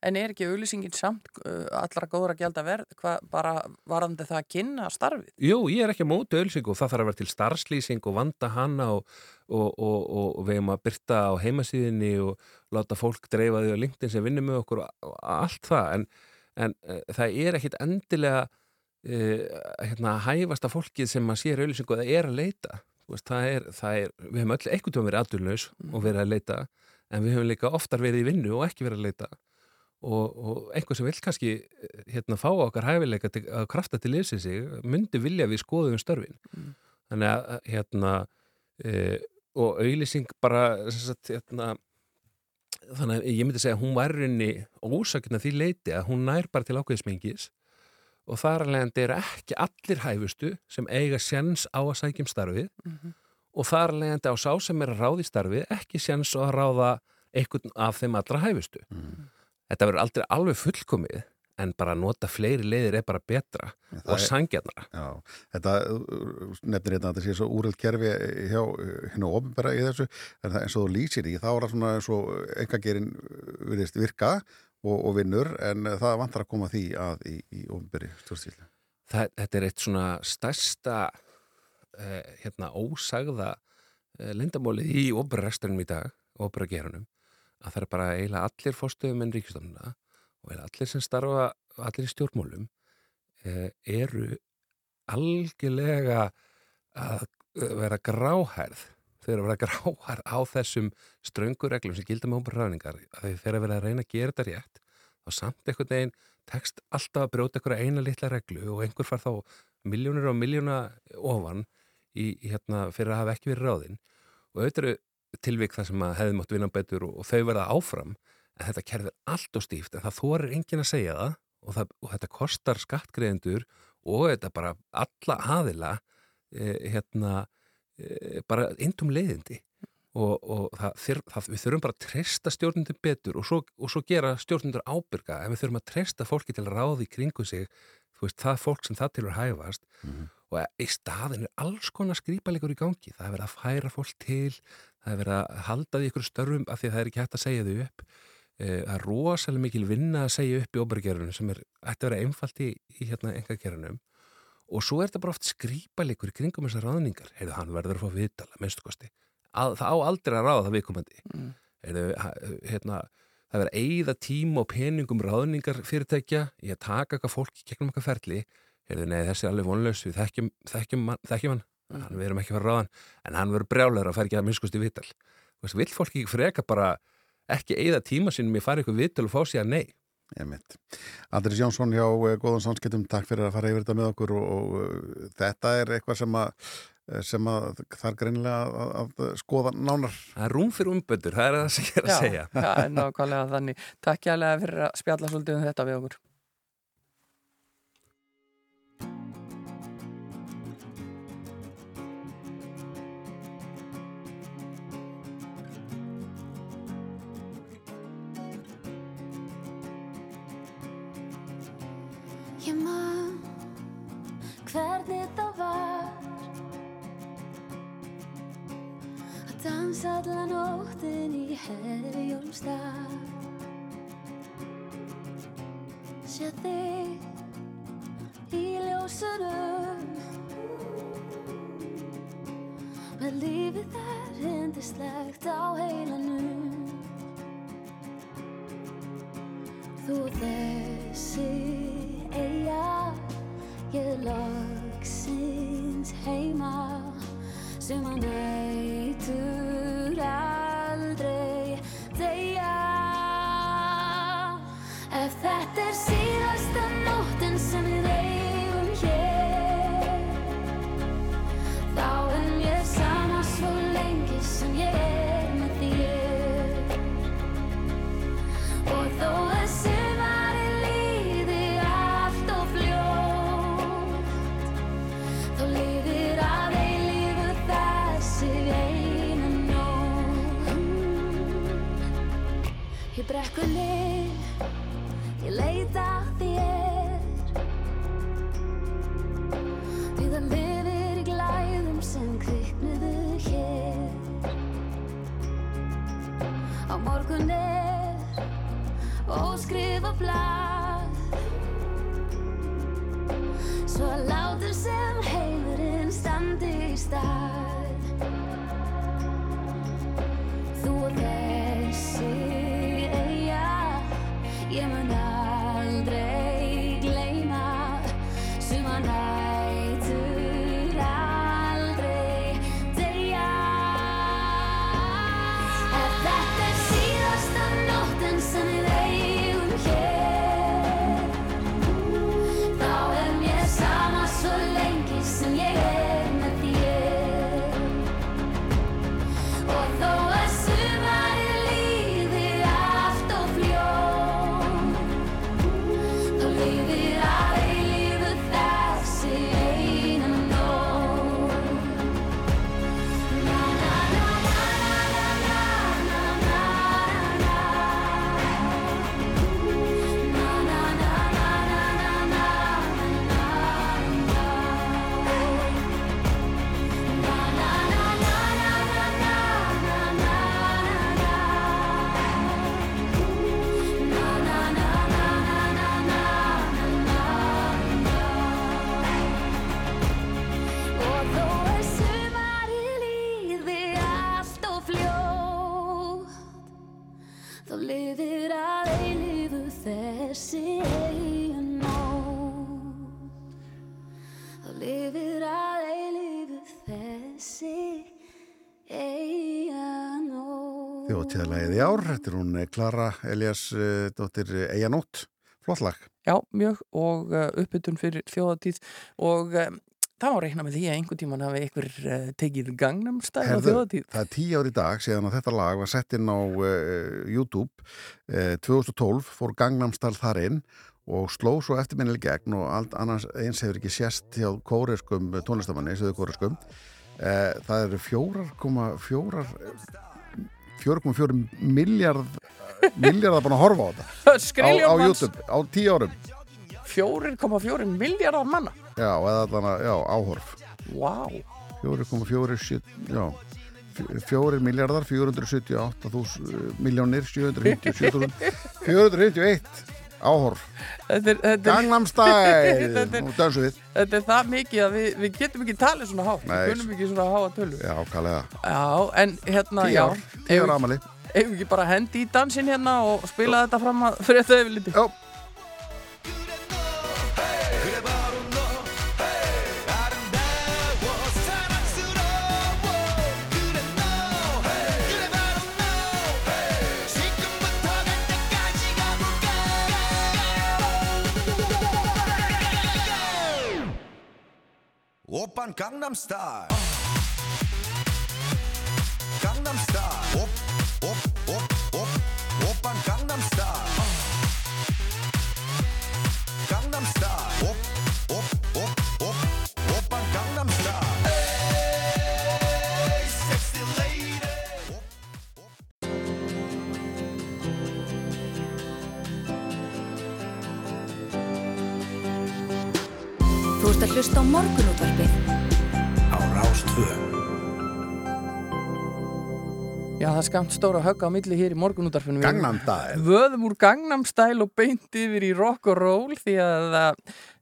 En er ekki auglýsingin samt uh, allra góður að gælda verð, hvað bara varandi það að kynna starfið? Jú, ég er ekki á móti auðlýsingu og það þarf að vera til starfslýsing og vanda hana og, og, og, og, við erum að byrta á heimasíðinni og láta fólk dreifa því á LinkedIn sem vinnur með okkur og allt það. En, en uh, það er ekkit endilega uh, hérna, hæfasta fólkið sem að sér auðlýsingu og það er að leita. Veist, það er, það er, við hefum öll veginn verið aðdurlaus og verið að leita en við hefum líka oftar verið í vinnu og ekki verið að leita og, og einhver sem vil kannski eh, hérna, fá okkar hæfileika til, að krafta til lýsi sig, myndi vilja við skoðum störfin Mm. þannig að hérna e, og auðlýsing bara sagt, hérna, þannig að ég myndi segja að hún var rinni ósakna því leiti að hún nær bara til ákveðismengis og þar alveg er ekki allir hæfustu sem eiga sjens á að sækjum starfið Mhm. og þar alveg á sá sem er að ráða í starfið ekki sjens á að ráða einhvern af þeim allra hæfustu þetta verður aldrei alveg fullkomið en bara nota fleiri leiðir er bara betra Það og sangjarnara Já, þetta uh, nefnir hérna að þetta sé svo úreld kerfi hjá hérna ofinbæra í þessu en það eins og þú lýsir í, þá er það svona eins og engagerinn virðist virka og, og vinnur en það vantar að koma því að í, í ofinbæri stjórnstíl það, þetta er eitt svona stærsta eh, hérna ósagða eh, lindamólið í óperæstunum í dag, óperagerunum að það er bara eiginlega allir fórstöðum en ríkistofnuna og allir sem starfa allir í stjórnmólum eh, eru algjörlega að eh, vera gráhærð. Þau eru að vera gráhærð á þessum ströngu reglum sem gilda með óperæðningar að þau þeirra verið að reyna að gera þetta rétt og samt einhvern veginn tekst alltaf að brjóta einhverja eina litla reglu og einhver far þá miljónir og miljóna ofan í hérna fyrir að hafa ekki verið ráðinn. Og auðvitað eru tilvík það sem að hefði mátt vinna betur og, og þau verða áfram en þetta kerfir allt og stíft en það þorir enginn að segja það og, það, og þetta kostar skattgreðendur og þetta bara alla aðila e, hérna e, bara eindum leiðindi. Og, og það, þyr, það, við þurfum bara að treysta stjórnundur betur og svo, og svo gera stjórnundur ábyrga en við þurfum að treysta fólki til ráði kringu sig veist, það fólk sem það tilur hæfast og í staðin er alls konar skrýpalegur í gangi, það er verið að færa fólk til, það er verið að halda því ykkur störfum af því að það er ekki hægt að segja þau upp. Eh, það er rosalega mikil vinna að segja upp í óbæragerunum sem er ætti að vera einfalt í, í hérna engagerunum og svo er þetta bara oft skrýpalegur í kringum þessar ráðningar, heyrðu hann verður að fá viðtala, minnstu kosti, að, það á aldrei að ráða það viðkomandi. Mm. heyrðu, hérna það er að eigða tíma og peningum ráðningar fyrirtækja í að taka eitthvað fólk í gegnum eitthvað ferli, heyrðu, nei þessi er alveg vonlaus, við þekkjum, þekkjum, þekkjum hann hann, við erum ekki að fara ráðan, en hann verður brjálæður að fara ekki að minnskosti viðtal Þú veist, vill fólk ekki freka bara ekki eigða tíma sínum í fara ykkur viðtal og fá sér að nei. Andris Jónsson hjá uh, Góðan Sánskettum, takk fyrir að fara yfir þetta með okkur og, og uh, þetta er eitthvað sem að eh, sem að það er greinilega að, að, að skoða nánar. Það er rúm fyrir umböndur, það er það sem ég er að Já, segja Já, nákvæmlega þannig. Takk kjærlega fyrir að spjalla svolítið um þetta við okkur. Ég man hvernig það var. Að dansa alla nóttin í herjólstað Sé þig í ljósunum. Með lífið þar hindislegt á heilanum Sem að neytur ár, þetta er hún eh, Klara Elias uh, dóttir Eijanótt, flott lag. Já, mjög og uppbytun fyrir þjóðatíð og var reikna með því að einhvern tíman hafi uh, tekið Gangnam Style á þjóðatíð. það er tíu ár í dag síðan að þetta lag var sett inn á YouTube uh, 2012 fór Gangnam Style þar inn og sló svo eftirminnileg gegn og allt annars eins hefur ekki sést hjá kóreskum tónlistamanni, söðu kóreskum það eru 4,4 4,4 miljard miljardar búin að horfa á þetta á, á. YouTube á tíu árum 4,4 miljardar manna. já, eða allan að, já, áhorf Vá. 4,4 já 4 miljardar 478 miljónir 757 451 áhorf. Gangnam Style. Nú dansum við. þetta er það mikið að við, við getum ekki talið svona hátt. Við kunum ekki svona háa tölu. já, kallega Já, en hérna, já. tíu ára amali Ef við ekki bara hendi í dansinn hérna og spila þetta fram að fyrir þetta yfir liti. já 오빤 강남스타일 ert að hlusta á morgunútvarpið á Rástvö. Já, það er skamt stóra högga á milli hér í morgunútvarpinu. Við Gangnam Style Vöðum úr Gangnam Style og beint yfir í rock og roll því að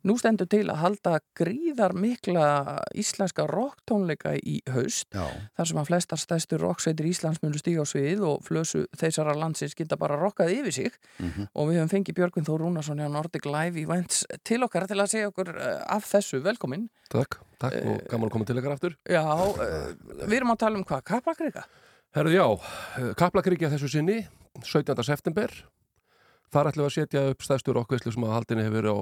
nú stendur til að halda gríðar mikla íslenska rocktónleika í haust. já, Þar sem að flestar stæstu rocksveitir Íslands munu stíga á svið og flösu þeirra landsins geta bara rokkað yfir sig og við höfum fengið Björgvin Þór Rúnarsson hjá Nordic Live Events til okkar til að segja okkur uh, af þessu velkomin. Takk, takk og gaman að koma til ykkar aftur. Já, uh, við erum að tala um hvað? Kaplakrika? Herðu já, Kaplakrikja þessu sinni, 17. september. Þar ætlum við að setja upp stæðstur okkveislu sem að haldinni hefur verið á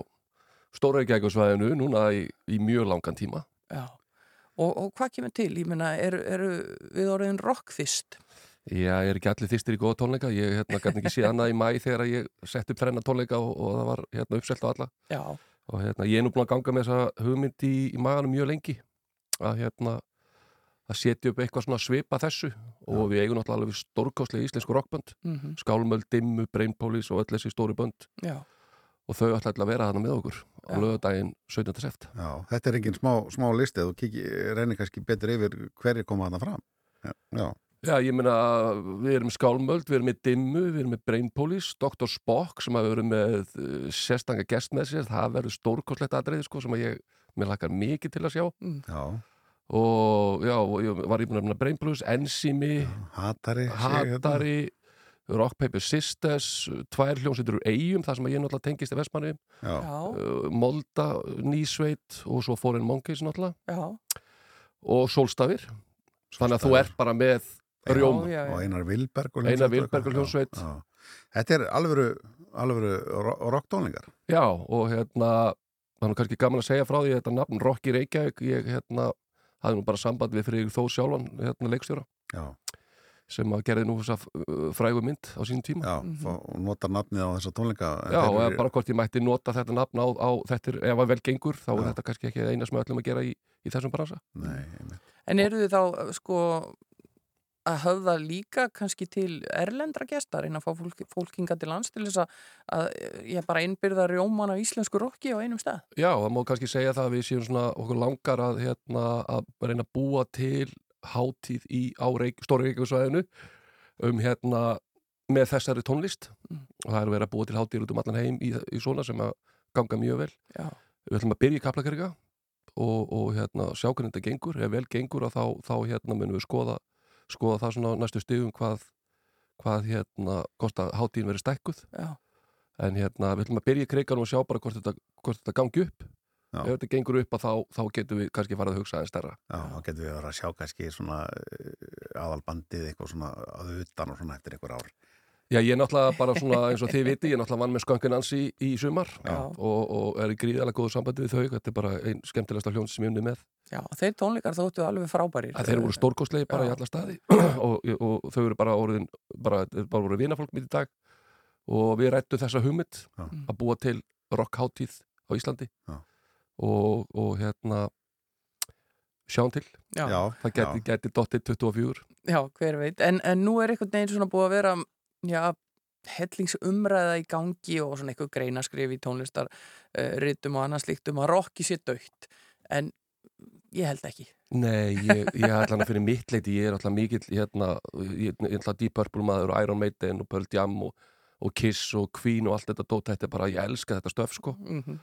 Stóraugækjusvæðinu núna í, í mjög langan tíma. Já. Og, og hvað kemur til? Ég meina, eru, eru við orðin rockfist? Já, ég er ekki allir þýstir í góða tónleika. Ég hérna, gæti ekki séð annað í mæ þegar ég sett upp þrenna tónleika og, og það var hérna, uppselt á alla. Já. Og hérna, ég er nú búin að ganga með þessa hugmynd í, í maganum mjög lengi. Að hérna, að setja upp eitthvað svona svipa þessu og við eigum náttúrulega alveg stórkostlega íslensku rockbönd Mhm. Skálmöld, Dimmu, Brainpolis og öll þessi stóri bönd Já. Og þau ætla að vera þarna með okkur á lögadaginn 17. seft Já, þetta er engin smá, smá listi þú reynir kannski betur yfir hverju koma þarna fram Já, já, ég meina, við erum Skálmöld, við erum með Dimmu, við erum með Brainpolis, Dr. Spock sem hafa verið með uh, sérstanga gest með sér, það verður stórkostlegt aðreið sko, sem að ég, mér lakar mikið til að sjá já. og já, og ég var ég búin að Brainpolis, Enzimi, Hatari, hérna. Hatari, Rock Paper Sisters, tvær hljómsveitur úr eigum, það sem ég náttúrulega tengist í Vestmanni, uh, Molda, Nýsveit og svo Foreign Monkeys náttúrulega Já. og Solstafir, þannig að þú ert bara með já. og Einar Vilberg og Einar hljómsveit og Vilberg og eitthvað. hljómsveit. Já, já. Þetta er alvöru, alvöru ro- rocktónlingar Já, og hérna það er nú kannski gaman að segja frá því þetta nafn Rocky Reykjavík, ég hérna hafði nú bara samband við Freyrík Þó sjálfan hérna leikstjóra Já. Sem að gerði nú þessa uh, frægu mynd á sínum tíma Já, mm og notar nafnið á þessa tónleika en Já, og eða bara hvort ég mætti nota þetta nafn á, á þetta er, ef að vel gengur, þá er Já. þetta kannski ekki eina sem við ætlum að gera í, í þessum bransa Nei, En eru þið þá sko að höfða líka kannski til erlendra gestar en að fá fólk, fólkinga til lands til þess að, að ég bara innbyrða rjóman af íslensku rokki á einum stað? Já, það má kannski segja það að við séum svona okkur langar að, hérna, að reyna að búa til hátíð í á Reykj, stóri Reykjavíksvæðinu um hérna með þessari tónlist. Og það er verið að búa til hátíð út um allan heim í, í svona sem að ganga mjög vel. Já. Við ætlum að byrja í Kaplakrika og, og hérna, sjá hvernig þetta gengur. Ef vel gengur þá, þá hérna munum við skoða, skoða það svona næstu stigum hvað, hvað hérna að hátíðin verið stækkuð. Já. en hérna við ætlum að byrja í kriganum og sjá bara hvort þetta, hvort þetta gangi upp Já. ef þetta gengur upp að þá, þá getum við kannski farið að hugsa aðeins stærra Já, þá getum við verið að sjá kannski svona aðalbandið eitthvað svona að utan og svona eftir einhver ár Já, ég er náttúrulega bara svona eins og þið viti, ég er náttúrulega vann með skönkin Nancy í, í sumar og, og er í gríðalega góðu sambandi við þau, þetta er bara einn skemmtilegsta hljóns sem ég unni með. Já, þeir tónleikar þóttu alveg frábærir. Að þeir voru stórkostlegi bara Já. í alla staði og, og, og þau eru bara orðin, bara, bara voru vinafólk mitt í dag og við rættu þessa hugmynd Já. að búa til rockháttíð á Íslandi Já. Og, og hérna sjáum til. Já. Það geti, geti dottið 24. Já, hver veit. En, en nú er einhvern veginn svona búið að vera, já, hellingsumræða í gangi og svona eitthvað greinaskrif í tónlistar uh, ritum og annað slíkt um að rocki sér dögt. En ég held ekki. Nei, ég, ég er allan að fyrir mitt leiti, ég er alltaf mikill hérna, ég ég er alltaf Deep Purple maður og Iron Maiden og Pearl Jam og, og Kiss og Queen og allt þetta dót, þetta er bara, ég elska þetta stöf sko Mhm.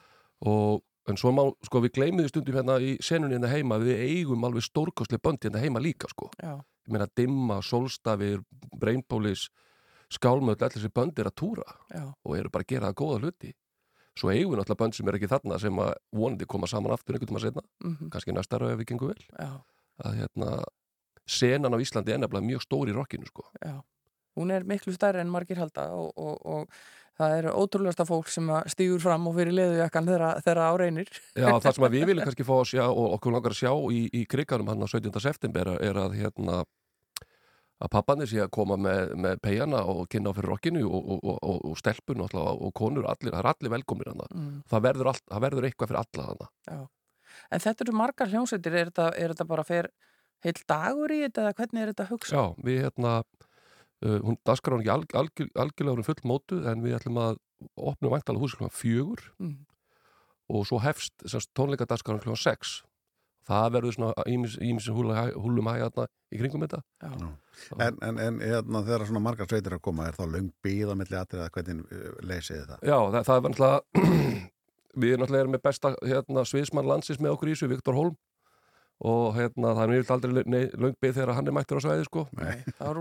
og en svo má, sko við gleymið stundum hérna í senunni hérna heima, við eigum alveg stórkostli böndi hérna heima líka sko Já. ég meina Dimma, Solstafir, Brainpolis Skálmöld, allir þessi böndi er að túra Já. og eru bara að gera það góða hluti svo eigum við náttúrulega bönd sem er ekki þarna sem að vonandi koma saman aftur einhvern veginn setna Mhm. kannski næsta ára ef við gengum vel Já. að hérna senan á Íslandi er nefnilega mjög stór í rockinu sko. Já, hún er miklu stærri en margir halda og, og, og það er ótrúlegasta fólk sem að stígur fram og fyrir leðujakkan þegar, á reynir. Já, það sem við viljum kannski fá að sjá og okkur langar að sjá í, í kriganum hann á 17. september er, að hérna að pappanir sé að koma með, með peiana og kynna á fyrir rockinu og, og, og, og, stelpun og, konur, allir, það er allir velkomnir hann Mm. það, verður allt, það verður eitthvað fyrir alla hann Já. En þetta eru margar hljómsveitir, er þetta, er þetta bara fer heil dagur í þetta eða hvernig er þetta hugsa? Já, við hérna hún daskar hann ekki alg, alg, algjörlega orðin full mótuð en við ætlum að opna væntalega húsi klokkan fjögur Mm. og svo hefst semst, tónleika daskar hann klokkan sex það verður svona ímis húlum hægðarna í kringum þetta Já. En, en, en hérna, þegar svona margar sveitir að koma er þá löng bíða milli atriða hvernig uh, leysið þið það? Já, það, það er náttúrulega við náttúrulega erum með besta hérna, sviðsmann landsins með okkur í þessu, Viktor Holm og hérna, það er mjög aldrei löngbið þegar hann er mættur á svæði sko. Nei. Það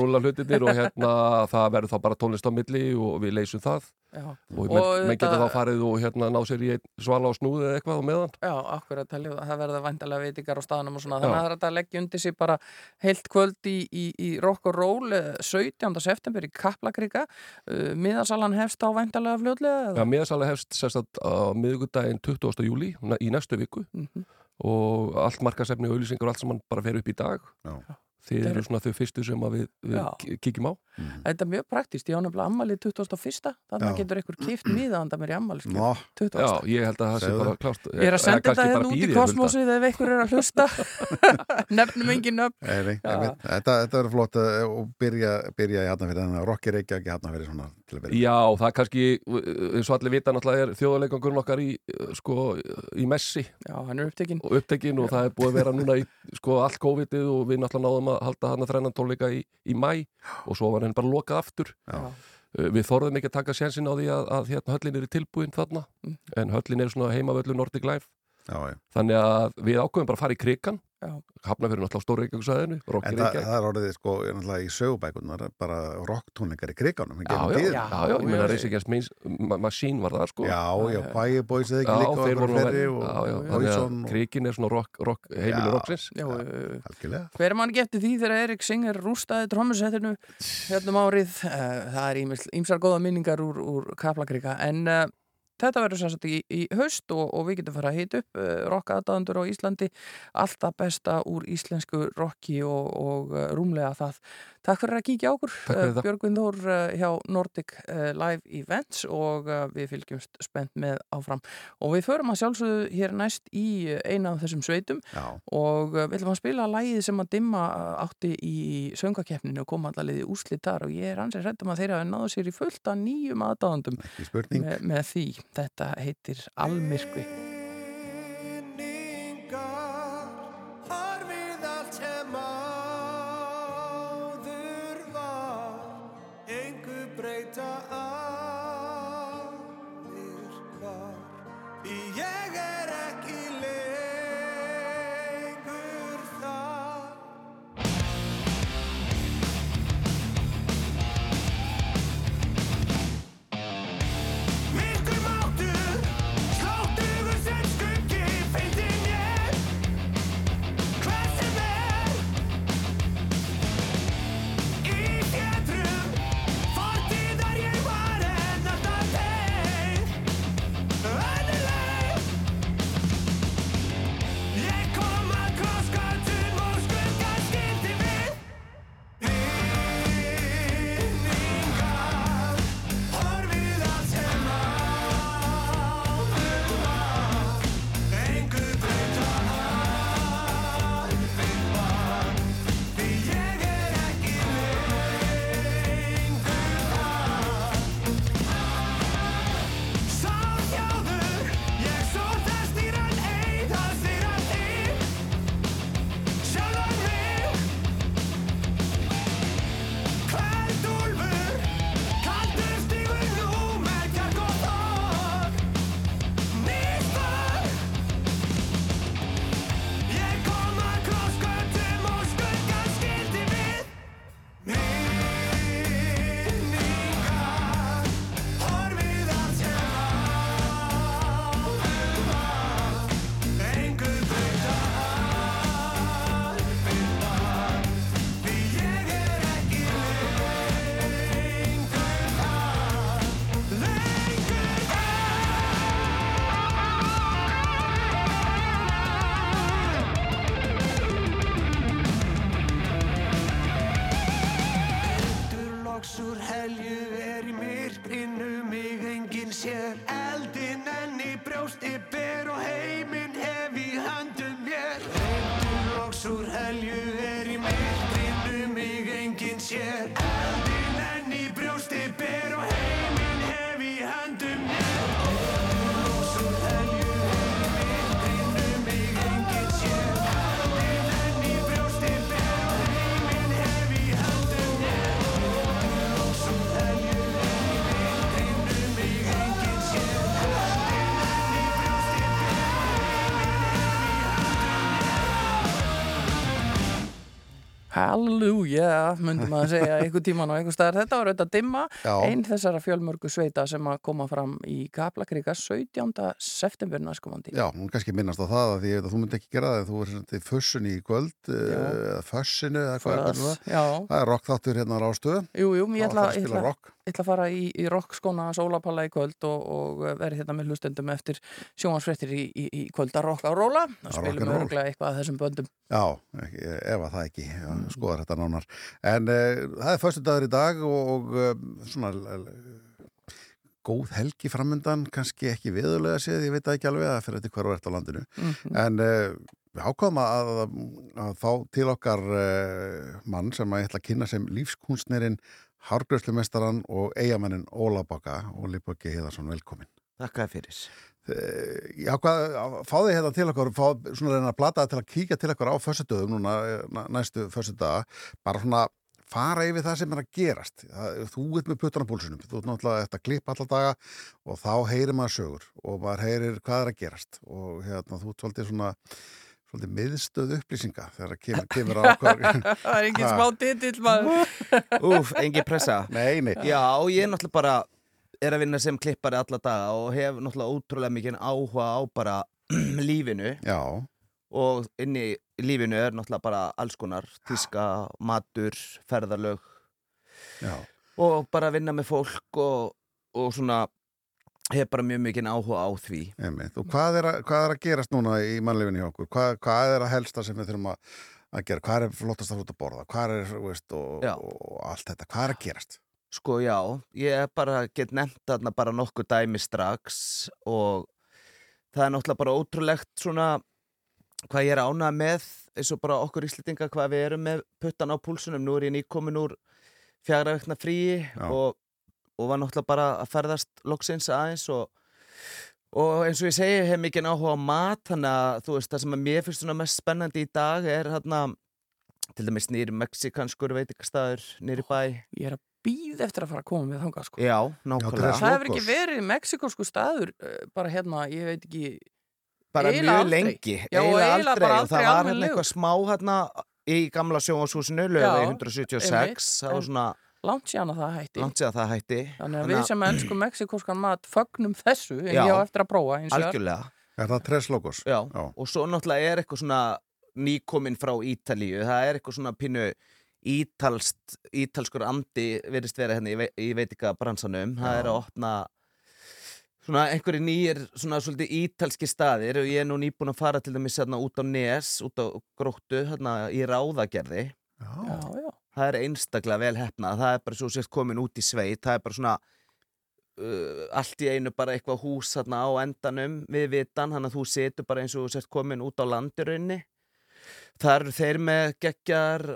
rúla hlutinir. Og hérna það verður þá bara tónlist á milli og við leysum það Já. og Og menn, þetta- geta þá farið og hérna ná sér í einn svala á snúði eða eitthvað á meðan Já, akkurat, það það verða væntalega veitingar á staðnum og svona, þannig Já. að það er hægt að leggja undir sig bara heilt kvöld í, í, í rock og roll eh, 17. september í Kaplakrika uh, miðasalan hefst á væntalega fljóðlega Já, miðasalega hefst sérstætt á miðugudaginn 20. júli í næstu viku Mhm. Og allt markasefni og auðlýsingar og allt sem hann bara fer upp í dag Já. Þetta eru er- svona þau fyrstu sem að við, við kíkjum á Þetta er mjög praktist, ég á nefnilega ammali 21. Þannig Já. getur ykkur kift miðanda mér í ammali Nó. 20. Já, ég held að það sé bara klárt Ég er að senda þetta hérna út í kosmosið ef einhver er að hlusta Nefnum engin nöfn þetta, þetta verður flott að og byrja, byrja í Hafnafyrir þannig að Rokki Reykjavík í Hafnafyrir svona að Já, það er kannski, eins og allir vita náttúrulega er þjóðarleikangurinn okkar í, sko, í messi. Já, hann er upptekinn. Og upptekinn og það er búið að vera núna í sko, allt COVID-ið og við náttúrulega náðum að halda hann að þrennan tónleika í, í mæ og svo var henn bara lokað aftur. Já. Uh, Við þorðum ekki að taka sjensin á því að, að hérna, höllin er tilbúin þarna. Mm. en höllin er svona heimavöllu Nordic Life. Já, já. þannig að við ákveðum bara að fara í krikan Já. hafna fyrir náttúrulega stóra reykjagsæðinu En það, það er orðið sko, í sögubækunar bara rocktónleikar í kriganum Já, já, já, já, já, ég meina Ma- Machine var það sko. Já, já, Bæi Boys eða ekki Já, líka og þeir voru verið Já, já, krikin er svona rock, rock, heimilu Já. rocksins. Já, Algjörlega. Hver mann getið því þegar Erik Singer rústaði trommusettinu hérna um árið? Uh, það er ýmsar góða minningar úr, úr Kaplakrika en uh, þetta verður sér satt í, í haust og, og við getum fara að hita upp uh, rockaðadandur á Íslandi. Alltaf besta úr íslensku rocki og, og uh, rúmlega það Takk fyrir að kíkja okkur það. Björgvin Þór uh, hjá Nordic uh, Live Events og við fylgjumst spennt með áfram og við förum að sjálfsögðu hér næst í eina af þessum sveitum Já. og við ætlum að spila lægið sem að dimma átti í söngakeppninu og koma allar liði úslit þar og ég er ansið hrættum að þeirra að náðu sér í fullt af nýjum aðdáðandum með, með því. Þetta heitir Almyrkvi. Halleluja, myndum að segja einhver tíman og einhver staðar. Þetta var auðvitað dimma, einn þessara fjölmörgu sveita sem að koma fram í Kaplakrika 17. september næskumandi. Já, hún kannski minnast á það að því að þú myndi ekki gera það þú er svona fussun í kvöld eh, eða fussinu eða hvað hvernig það það er rock þáttur hérna á rástöðu Jú, jú, ég ætla, að ég ætla, að fara í, í rockskóna Sólapalla í kvöld og, og verði hérna með hlustendum eftir sjónvarsfrettir í, í, í kvöld að rocka og róla og Að spilum örglega eitthvað af þessum böndum Já, ef að það ekki, já, skoðar þetta nánar. En uh, það er förstu dagur í dag og uh, svona uh, góð helgi framundan, kannski ekki viðulega séð, ég veit það ekki alveg að fyrir þetta hver og ert á landinu. Mhm. En uh, við ákváðum að, að, að fá til okkar mann sem að ég ætla að kynna sem lífskunstnerinn, hárgröðslumestaran og eigamannin Óla Baka og Lífböki Heiðarsson, velkomin. Takk fyrir. Eh, Já, hvað, fá þig hérna til okkur, fá svona reyna að blata til að kíkja til okkur á fössudöðum núna, eh, næ- næstu fössudaga, bara svona fara yfir það sem er að gerast. Þú ert með puttan á púlsunum, þú ert náttúrulega eftir að klippa alla daga og þá heyrir maður sögur og maður heyrir hvað er að gerast og hérna, þú ert svolítið svona svolítið miðstöð upplýsinga þegar það kemur, kemur á okkur. Það er engin smá titill maður Úf, engin pressa. Nei, nei. Já, ég er náttúrulega bara er að vinna sem klippari alla daga og hef náttúrulega ótrúlega mikið áhuga á bara lífinu. Já. Og inn í lífinu er náttúrulega bara alls konar, tíska, matur, ferðarlög. Já. Og bara vinna með fólk og, og svona hef bara mjög mikið áhuga á því. Einmitt. Og hvað er, að, hvað er að gerast núna í mannlefinu hjá okkur? Hvað, hvað er að helsta sem við þurfum að, að gera? Hvað er flottast að út að borða? Hvað er, veist, og, og allt þetta? Hvað er að gerast? Sko já, ég bara get nefnt þarna bara nokkuð dæmi strax og það er náttúrulega bara ótrúlegt svona hvað ég er ánað með eins og bara okkur íslendinga hvað við erum með puttan á púlsunum. Nú er ég nýkomin úr fjagra vekna fríi Já. og, og var náttúrulega bara að ferðast loksins aðeins og, og eins og ég segi, hef mikið áhuga á mat þannig að þú veist það sem að mér finnst svona mest spennandi í dag er hérna til dæmis nýri mexikanskur veitingastæður nýri bæ. Ég er að býða eftir að fara að koma með þangað sko. Já, nákvæmlega. Það hefur ekki verið mexikosku staður uh, bara hérna, ég veit ekki bara mjög aldrei. lengi Já, eiginlega aldrei. bara og það aldrei var hérna eitthvað smá hérna í gamla sjónashúsinu lögði Já, 176 einmitt, það var svona Langt síðan að það hætti langt sér að það hætti Þannig að við sem ennsku mexikoskan mat fögnum þessu en Já, ég á eftir að prófa hins vegar. algjörlega Er það Tres Logos? Já. og svo náttúrulega er eitthvað svona nýkominn frá Ítalíu það er eitthvað svona pínu ítalst, ítalskur andi verðist vera hérna í, ve í veitika bransanum það Já. er að opna svona einhverju nýjir svona svolítið ítalski staðir og ég er nú nýbúin að fara til dæmis hérna út á Nes, út á Gróttu hérna í Ráðagerði Já, já. Það er einstaklega vel hefnað það er bara svo sért komin út í sveit það er bara svona uh, allt í einu bara eitthvað hús þarna á endanum við vitan, þannig að þú setur bara eins og sért komin út á landirunni það eru þeir með geggjar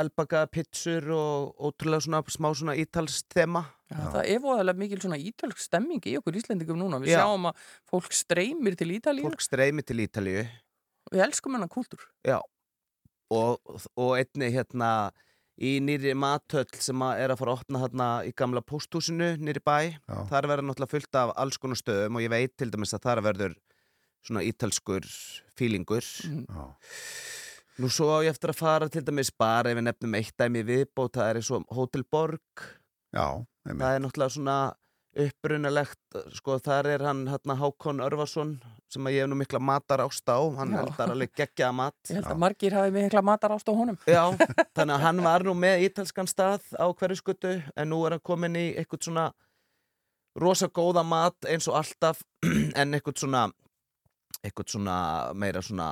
elbaka pitsur og ótrúlega svona smá svona ítalst þema Já, það er voðalega mikil svona ítölsk stemming í okkur Íslendingum núna. Við Já. sjáum að fólk streymir til Ítalíu. fólk streymi til Ítalíu Við elskum hennar kúltúr. Já, og, og einni hérna í nýri mathöll sem að er að fara að opna hérna í gamla pósthúsinu nýri bæ, Já. þar verður náttúrulega fullt af alls konar stöðum og ég veit til dæmis að þar verður svona ítalskur fílingur. Já. Nú svo á ég eftir að fara til dæmis bara ef við nefnum eitt dæmi viðbót, það er eins og Hotel Borg. Já, það er náttúrulega svona upprunalegt, sko þar er hann hérna Hákon Örvarsson sem að ég hef nú mikla matar ást á, hann Já. eldar alveg geggjaða mat Ég held að margir hafi mikla matar ást á honum. Já, þannig að hann var nú með ítalskan stað á hverju skuttu en nú er hann komin í eitthvað svona rosa góða mat eins og alltaf en eitthvað svona eitthvað svona meira svona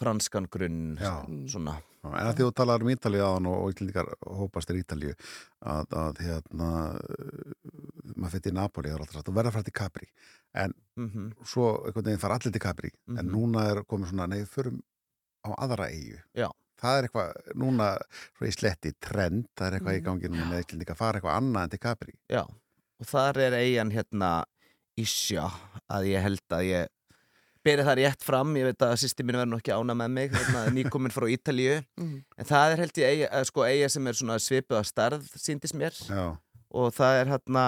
franskan grunn Já. svona Já, En því þú talar um Ítalíu aðan og, og Ítalíkar hópast er Ítalíu að, að hérna uh, maður fyrir í Napoli er verður að fara til Capri en Mhm. svo einhvern veginn fara allir til Capri en Mhm. núna er komið svona, nei, förum á aðra eigu Já. það er eitthvað, núna svo í sletti trend, það er eitthvað í Mhm. gangi núna með Íslendinga að fara eitthvað annað en til Capri Já, og þar er eigin hérna Ísja að ég held að ég beri það rétt fram, ég veit að sýsti mín verður nú ekki ána með mig, hérna, nýkomin frá Ítalíu Mhm. en það er held ég eiga, eh, sko, eiga sem er svona svipuð að starð síndist mér Já. og það er hérna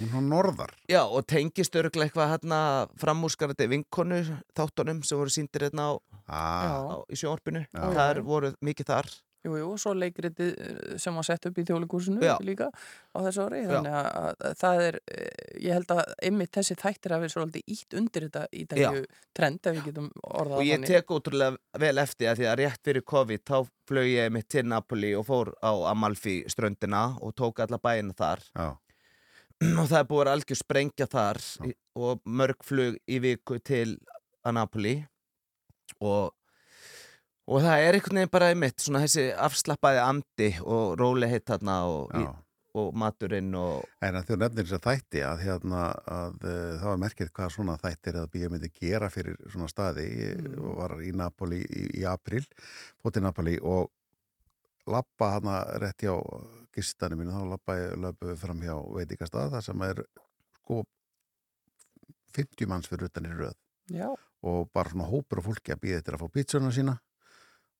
hún hann norðar Já, og tengist örglega eitthvað hérna framúrskarandi vinkonu þáttunum sem voru síndir hérna á, ah. á, í sjónvarpinu þar voru mikið þar Jú, jú, og svo leikritið eh, sem var sett upp í þjóðleikursinu Já. líka á þessu Já. þannig að, að það er, eh, ég held að einmitt þessi þættir hafi svolítið ítt undir þetta ítalju trend, ef við getum orðað og ég tek ótrúlega vel eftir að því að rétt fyrir COVID þá flög ég mitt til Napoli og fór á Amalfi ströndina og tók alla bæina þar Já. og það er búið að algjör sprengja þar í- og mörg flug í viku til að Napoli og og það er einhvern veginn bara einmitt svona þessi afslappaði andi og rólegheit þarna og, í, og maturinn og En að þú nefnir þess að þætti að, hérna, að uh, það var merkið hvað svona þættir eða bíómyndi gera fyrir svona staði. Ég var í Napoli í, í april, fótt í Napoli og lappa hana rétt hjá gistanum mínu, þá lappa ég löpu fram hjá veitingastað, það sem er sko 50 manns fyrir utan í röð. Já. og bara svona hópur af fólki að býða eftir að fá pizzuna sína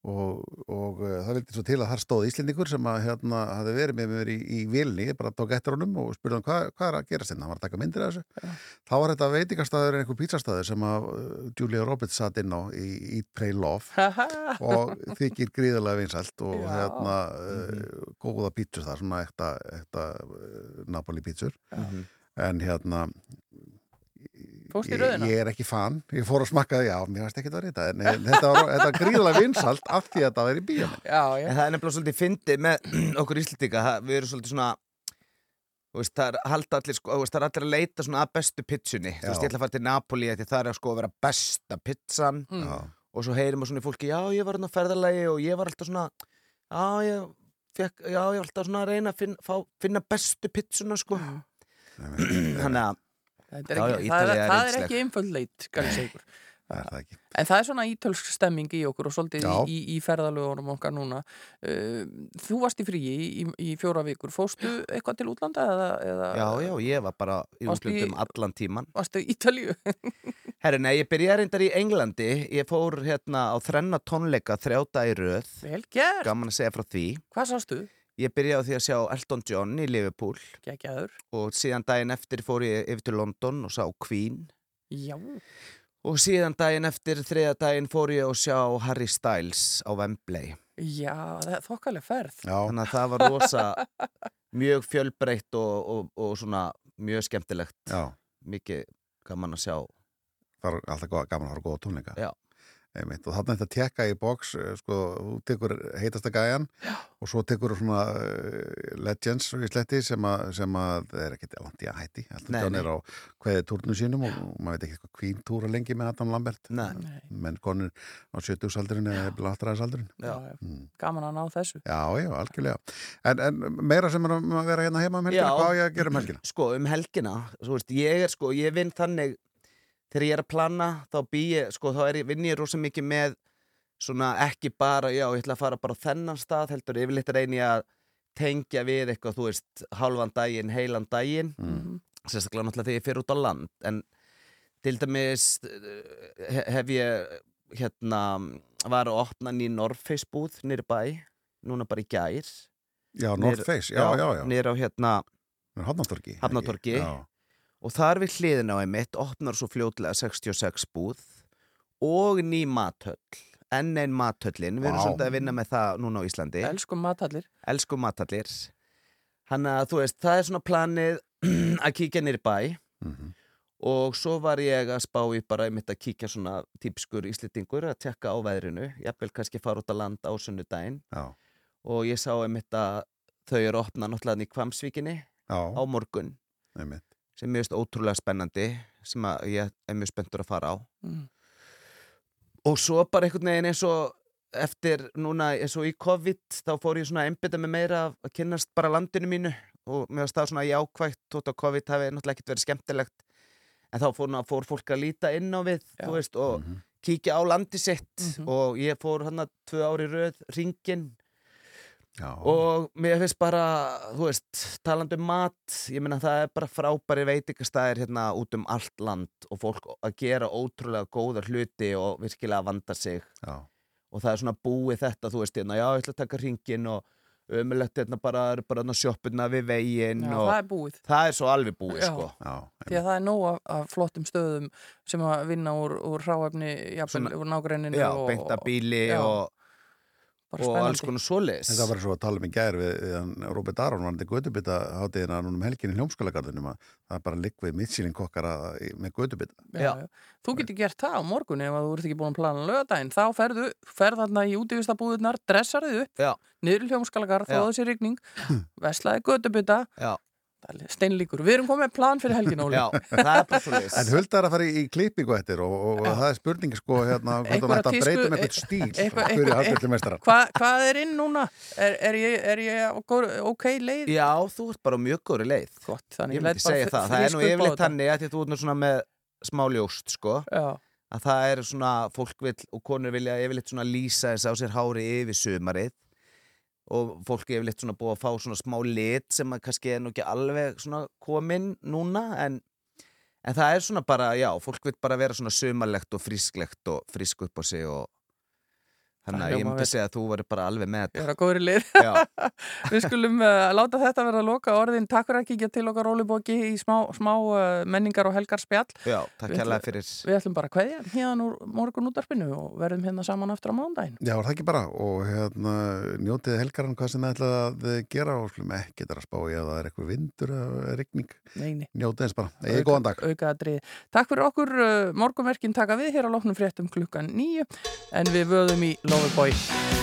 og, og uh, það vildi svo til að þar stóð Íslendingur sem að hérna hafði verið með mér í, í vilni, bara tók eftir honum og spurði hann hvað, hvað er að gera sinna, hann var að taka myndir af þessu. Þá var þetta veitingastæður en einhver pizzastæður sem að uh, Julia Roberts satt inn á í Eat, Pray, Love. Og þykir gríðarlega vinsælt og Já. hérna uh, góða pítsur þar, svona ekta, ekta Napoli pítsur. Mhm. en hérna Fórstu í ég, röðina? ég er ekki fan, ég fór að smakka já, mér varst ekki það reyta en en þetta var, þetta var gríðarlega vinsalt af því að þetta var í bíónu Já, já. En það er nefnilega svolítið fyndið með okkur Íslendinga, það- við erum svolítið svona þú veist, það er halda allir sko, þú veist, það er allir að leita svona að bestu pizzunni. Þú veist, ég ætla að fara til Napoli því það er að sko að vera besta pizzan. Mm. Já. og svo heyrir maður svona í fólki, já, ég var hérna á ferðalagi og ég var alltaf svona já, ég fekk, já, ég var alltaf svona að reyna að finna, fá, finna bestu pizzuna sko. Þannig að Þetta er ekki, það, er, það er ekki einföld leit, skal ég segja ykkur. Það það ekki. En það er svona ítölsk stemming í okkur og svolítið í, í, ferðalögunum okkar núna. Uh, þú varst í fríi í, í, fjóra vikur. Fóstu eitthvað til útlanda? Eða, eða, já, já, ég var bara í útlutum allan tíman Varstu í Ítalíu? Herri, nei, ég byrjaði reyndar í Englandi ég fór hérna á þrenna tónleika þrjáta í röð Vel gert. gaman að segja frá því Hvað sástu? Ég byrjaði á því að sjá Elton John í Liverpool Gekkjaður. og síðan daginn eftir fór ég yfir til London og sá Queen Já. og síðan daginn eftir þriða daginn fór ég að sjá Harry Styles á Wembley Já, það er þokkaleg ferð. Já. þannig að það var rosa mjög fjölbreytt og, og, og svona mjög skemmtilegt Já. mikið gaman að sjá Það er alltaf gaman að fara góða tónleika Já. Einmitt. og þarna þetta tekka í box eh, sko, þú tekur heitasta gæjan Já. og svo tekur svona uh, legends í sletti sem að, sem að það er langt í að hætti alltaf Nei, nei. er á hvaðið túrnu sínum og, og maður veit ekki hvað Queen túra lengi með Adam Lambert Nei. menn konur á 70-saldurinn eða Já, já. Gaman að ná þessu. Já, já, algjörlega en, en meira sem er um að vera hérna heima um helgina, Já. hvað á ég að gera um helgina? Sko, um helgina, svo veist, ég er sko, ég vinn þannig þegar ég er að plana, þá bý ég, sko, þá er ég, vinn ég rosa mikið með svona ekki bara, já, ég ætla að fara bara á þennan stað, heldur yfirleitt reyni ég að tengja við eitthvað, þú veist, halvan daginn, heilan daginn Mm. sérstaklega náttúrulega þegar ég fer út á land en til dæmis eh, hef ég hérna, var að opna ný Norface búð nýri bæ, núna bara í gær Já, Face, já, já, já. Nýri á hérna Hafnatorgi Hafnatorgi Já. Og þar við hliðin á einmitt opnar svo fljótlega 66 búð og ný mathöll enn einn mathöllin, við erum Vá. svolítið að vinna með það núna á Íslandi Elskum matallir. Elskum matallir hann að þú veist, það er svona planið að kíkja nýri bæ Mhm. og svo var ég að spá í bara einmitt að kíkja svona típskur íslitingur að tekka á veðrinu, jafnvel kannski fara út að land á sunnudaginn Já. og ég sá einmitt að þau eru að opna náttúrulega í Kvamsvíkinni Já. á morgun Einmitt. Sem er mjög ótrúlega spennandi sem að ég er mjög spenntur að fara á. Mm. og svo bara einhvern veginn eins og eftir núna eins og í COVID þá fór ég svona að einbytta mig meira af að kynnast bara landinu mínu. Og mér varst það svona jákvægt tótt á COVID hafi náttúrulega ekkert verið skemmtilegt. En þá fór, ná- fór fólk að líta inn á við veist, og kíkja á landi sitt. Og ég fór hann að tvö ári röð ringin Já. og mér finnst bara, þú veist, talandi um mat, ég meina það er bara frábæri veitingastæðir hérna út um allt land og fólk að gera ótrúlega góða hluti og virkilega vanda sig Já. og það er svona búið þetta, þú veist, hérna, já, ég ætla að taka ringin og ömulegt hérna bara, er bara sjoppuna við veginn Já, og það er búið. það er svo alveg búið, Já. sko Því að það er nóg af, af flottum stöðum sem að vinna úr, úr hráefni, jafnvel, Svona- úr nágrenninu. Já, og, beinta bíli já. og bara og alls spennandi. konar svoleiðis Þetta var svo að tala um í gær við, við hann, Robert Aron var þetta gödubita hátíðina núna um helginni hljómskólagarðinum að það er bara ligg við mittsýling kokkar að, með gödubita. Já, já. Þú getur gert það á morgun ef að þú ert ekki búin að plana lögadaginn þá ferðu, ferð þarna í útífistabúðunar dressar þið upp, niður í hljómskalagar Já. þóðu sér rigning, veslaði gödubita Já. Steinlíkur, við erum komið með plan fyrir helgin Óli Já, það er bara svoleiðis En Hulda er að fara í, í klippingu eftir og, og, og það er spurningi sko hérna hvort hún Einhverja ætti að breyta um eitthvað stíl eitthvað- fyrir eitthvað- hafgjörðumestara. Hva, hvað er inn núna? Er, er ég, er ég góð- ok leið? Já, þú ert bara mjög góri leið Gott, þannig Ég myndi segja það, það er nú yfirleitt þannig að að þú ert með smá ljóst sko Já. að það er svona, fólk vil og konur vilja yfirleitt svona lýsa þess á sér hári yfir sumarið og fólk er yfirleitt svona búið að fá svona smá lit sem að kannski er nú ekki alveg svona komin núna en, en það er svona bara, já, fólk vil bara vera svona sumarlegt og frísklegt og frísk upp á sig og þannig Það að ég myndi segja að þú verður bara alveg með Ég þetta er að góðri lið. Já. Við skulum uh, láta þetta vera að loka orðin. Takk fyrir að kíkja til okkar Ólibóki í smá, smá uh, menningar og helgar spjall. Já, takk hérlega fyrir Við ætlum bara að kveðja hérna úr morgun útarpinu og verðum hérna saman aftur á mándaginn. Já, það ekki bara og hérna njótið helgaran hvað sem það ætlaði að gera og slum ekki þetta að spá í að það er eitthvað vindur eða nei. Njótið eins bara. Egið góðan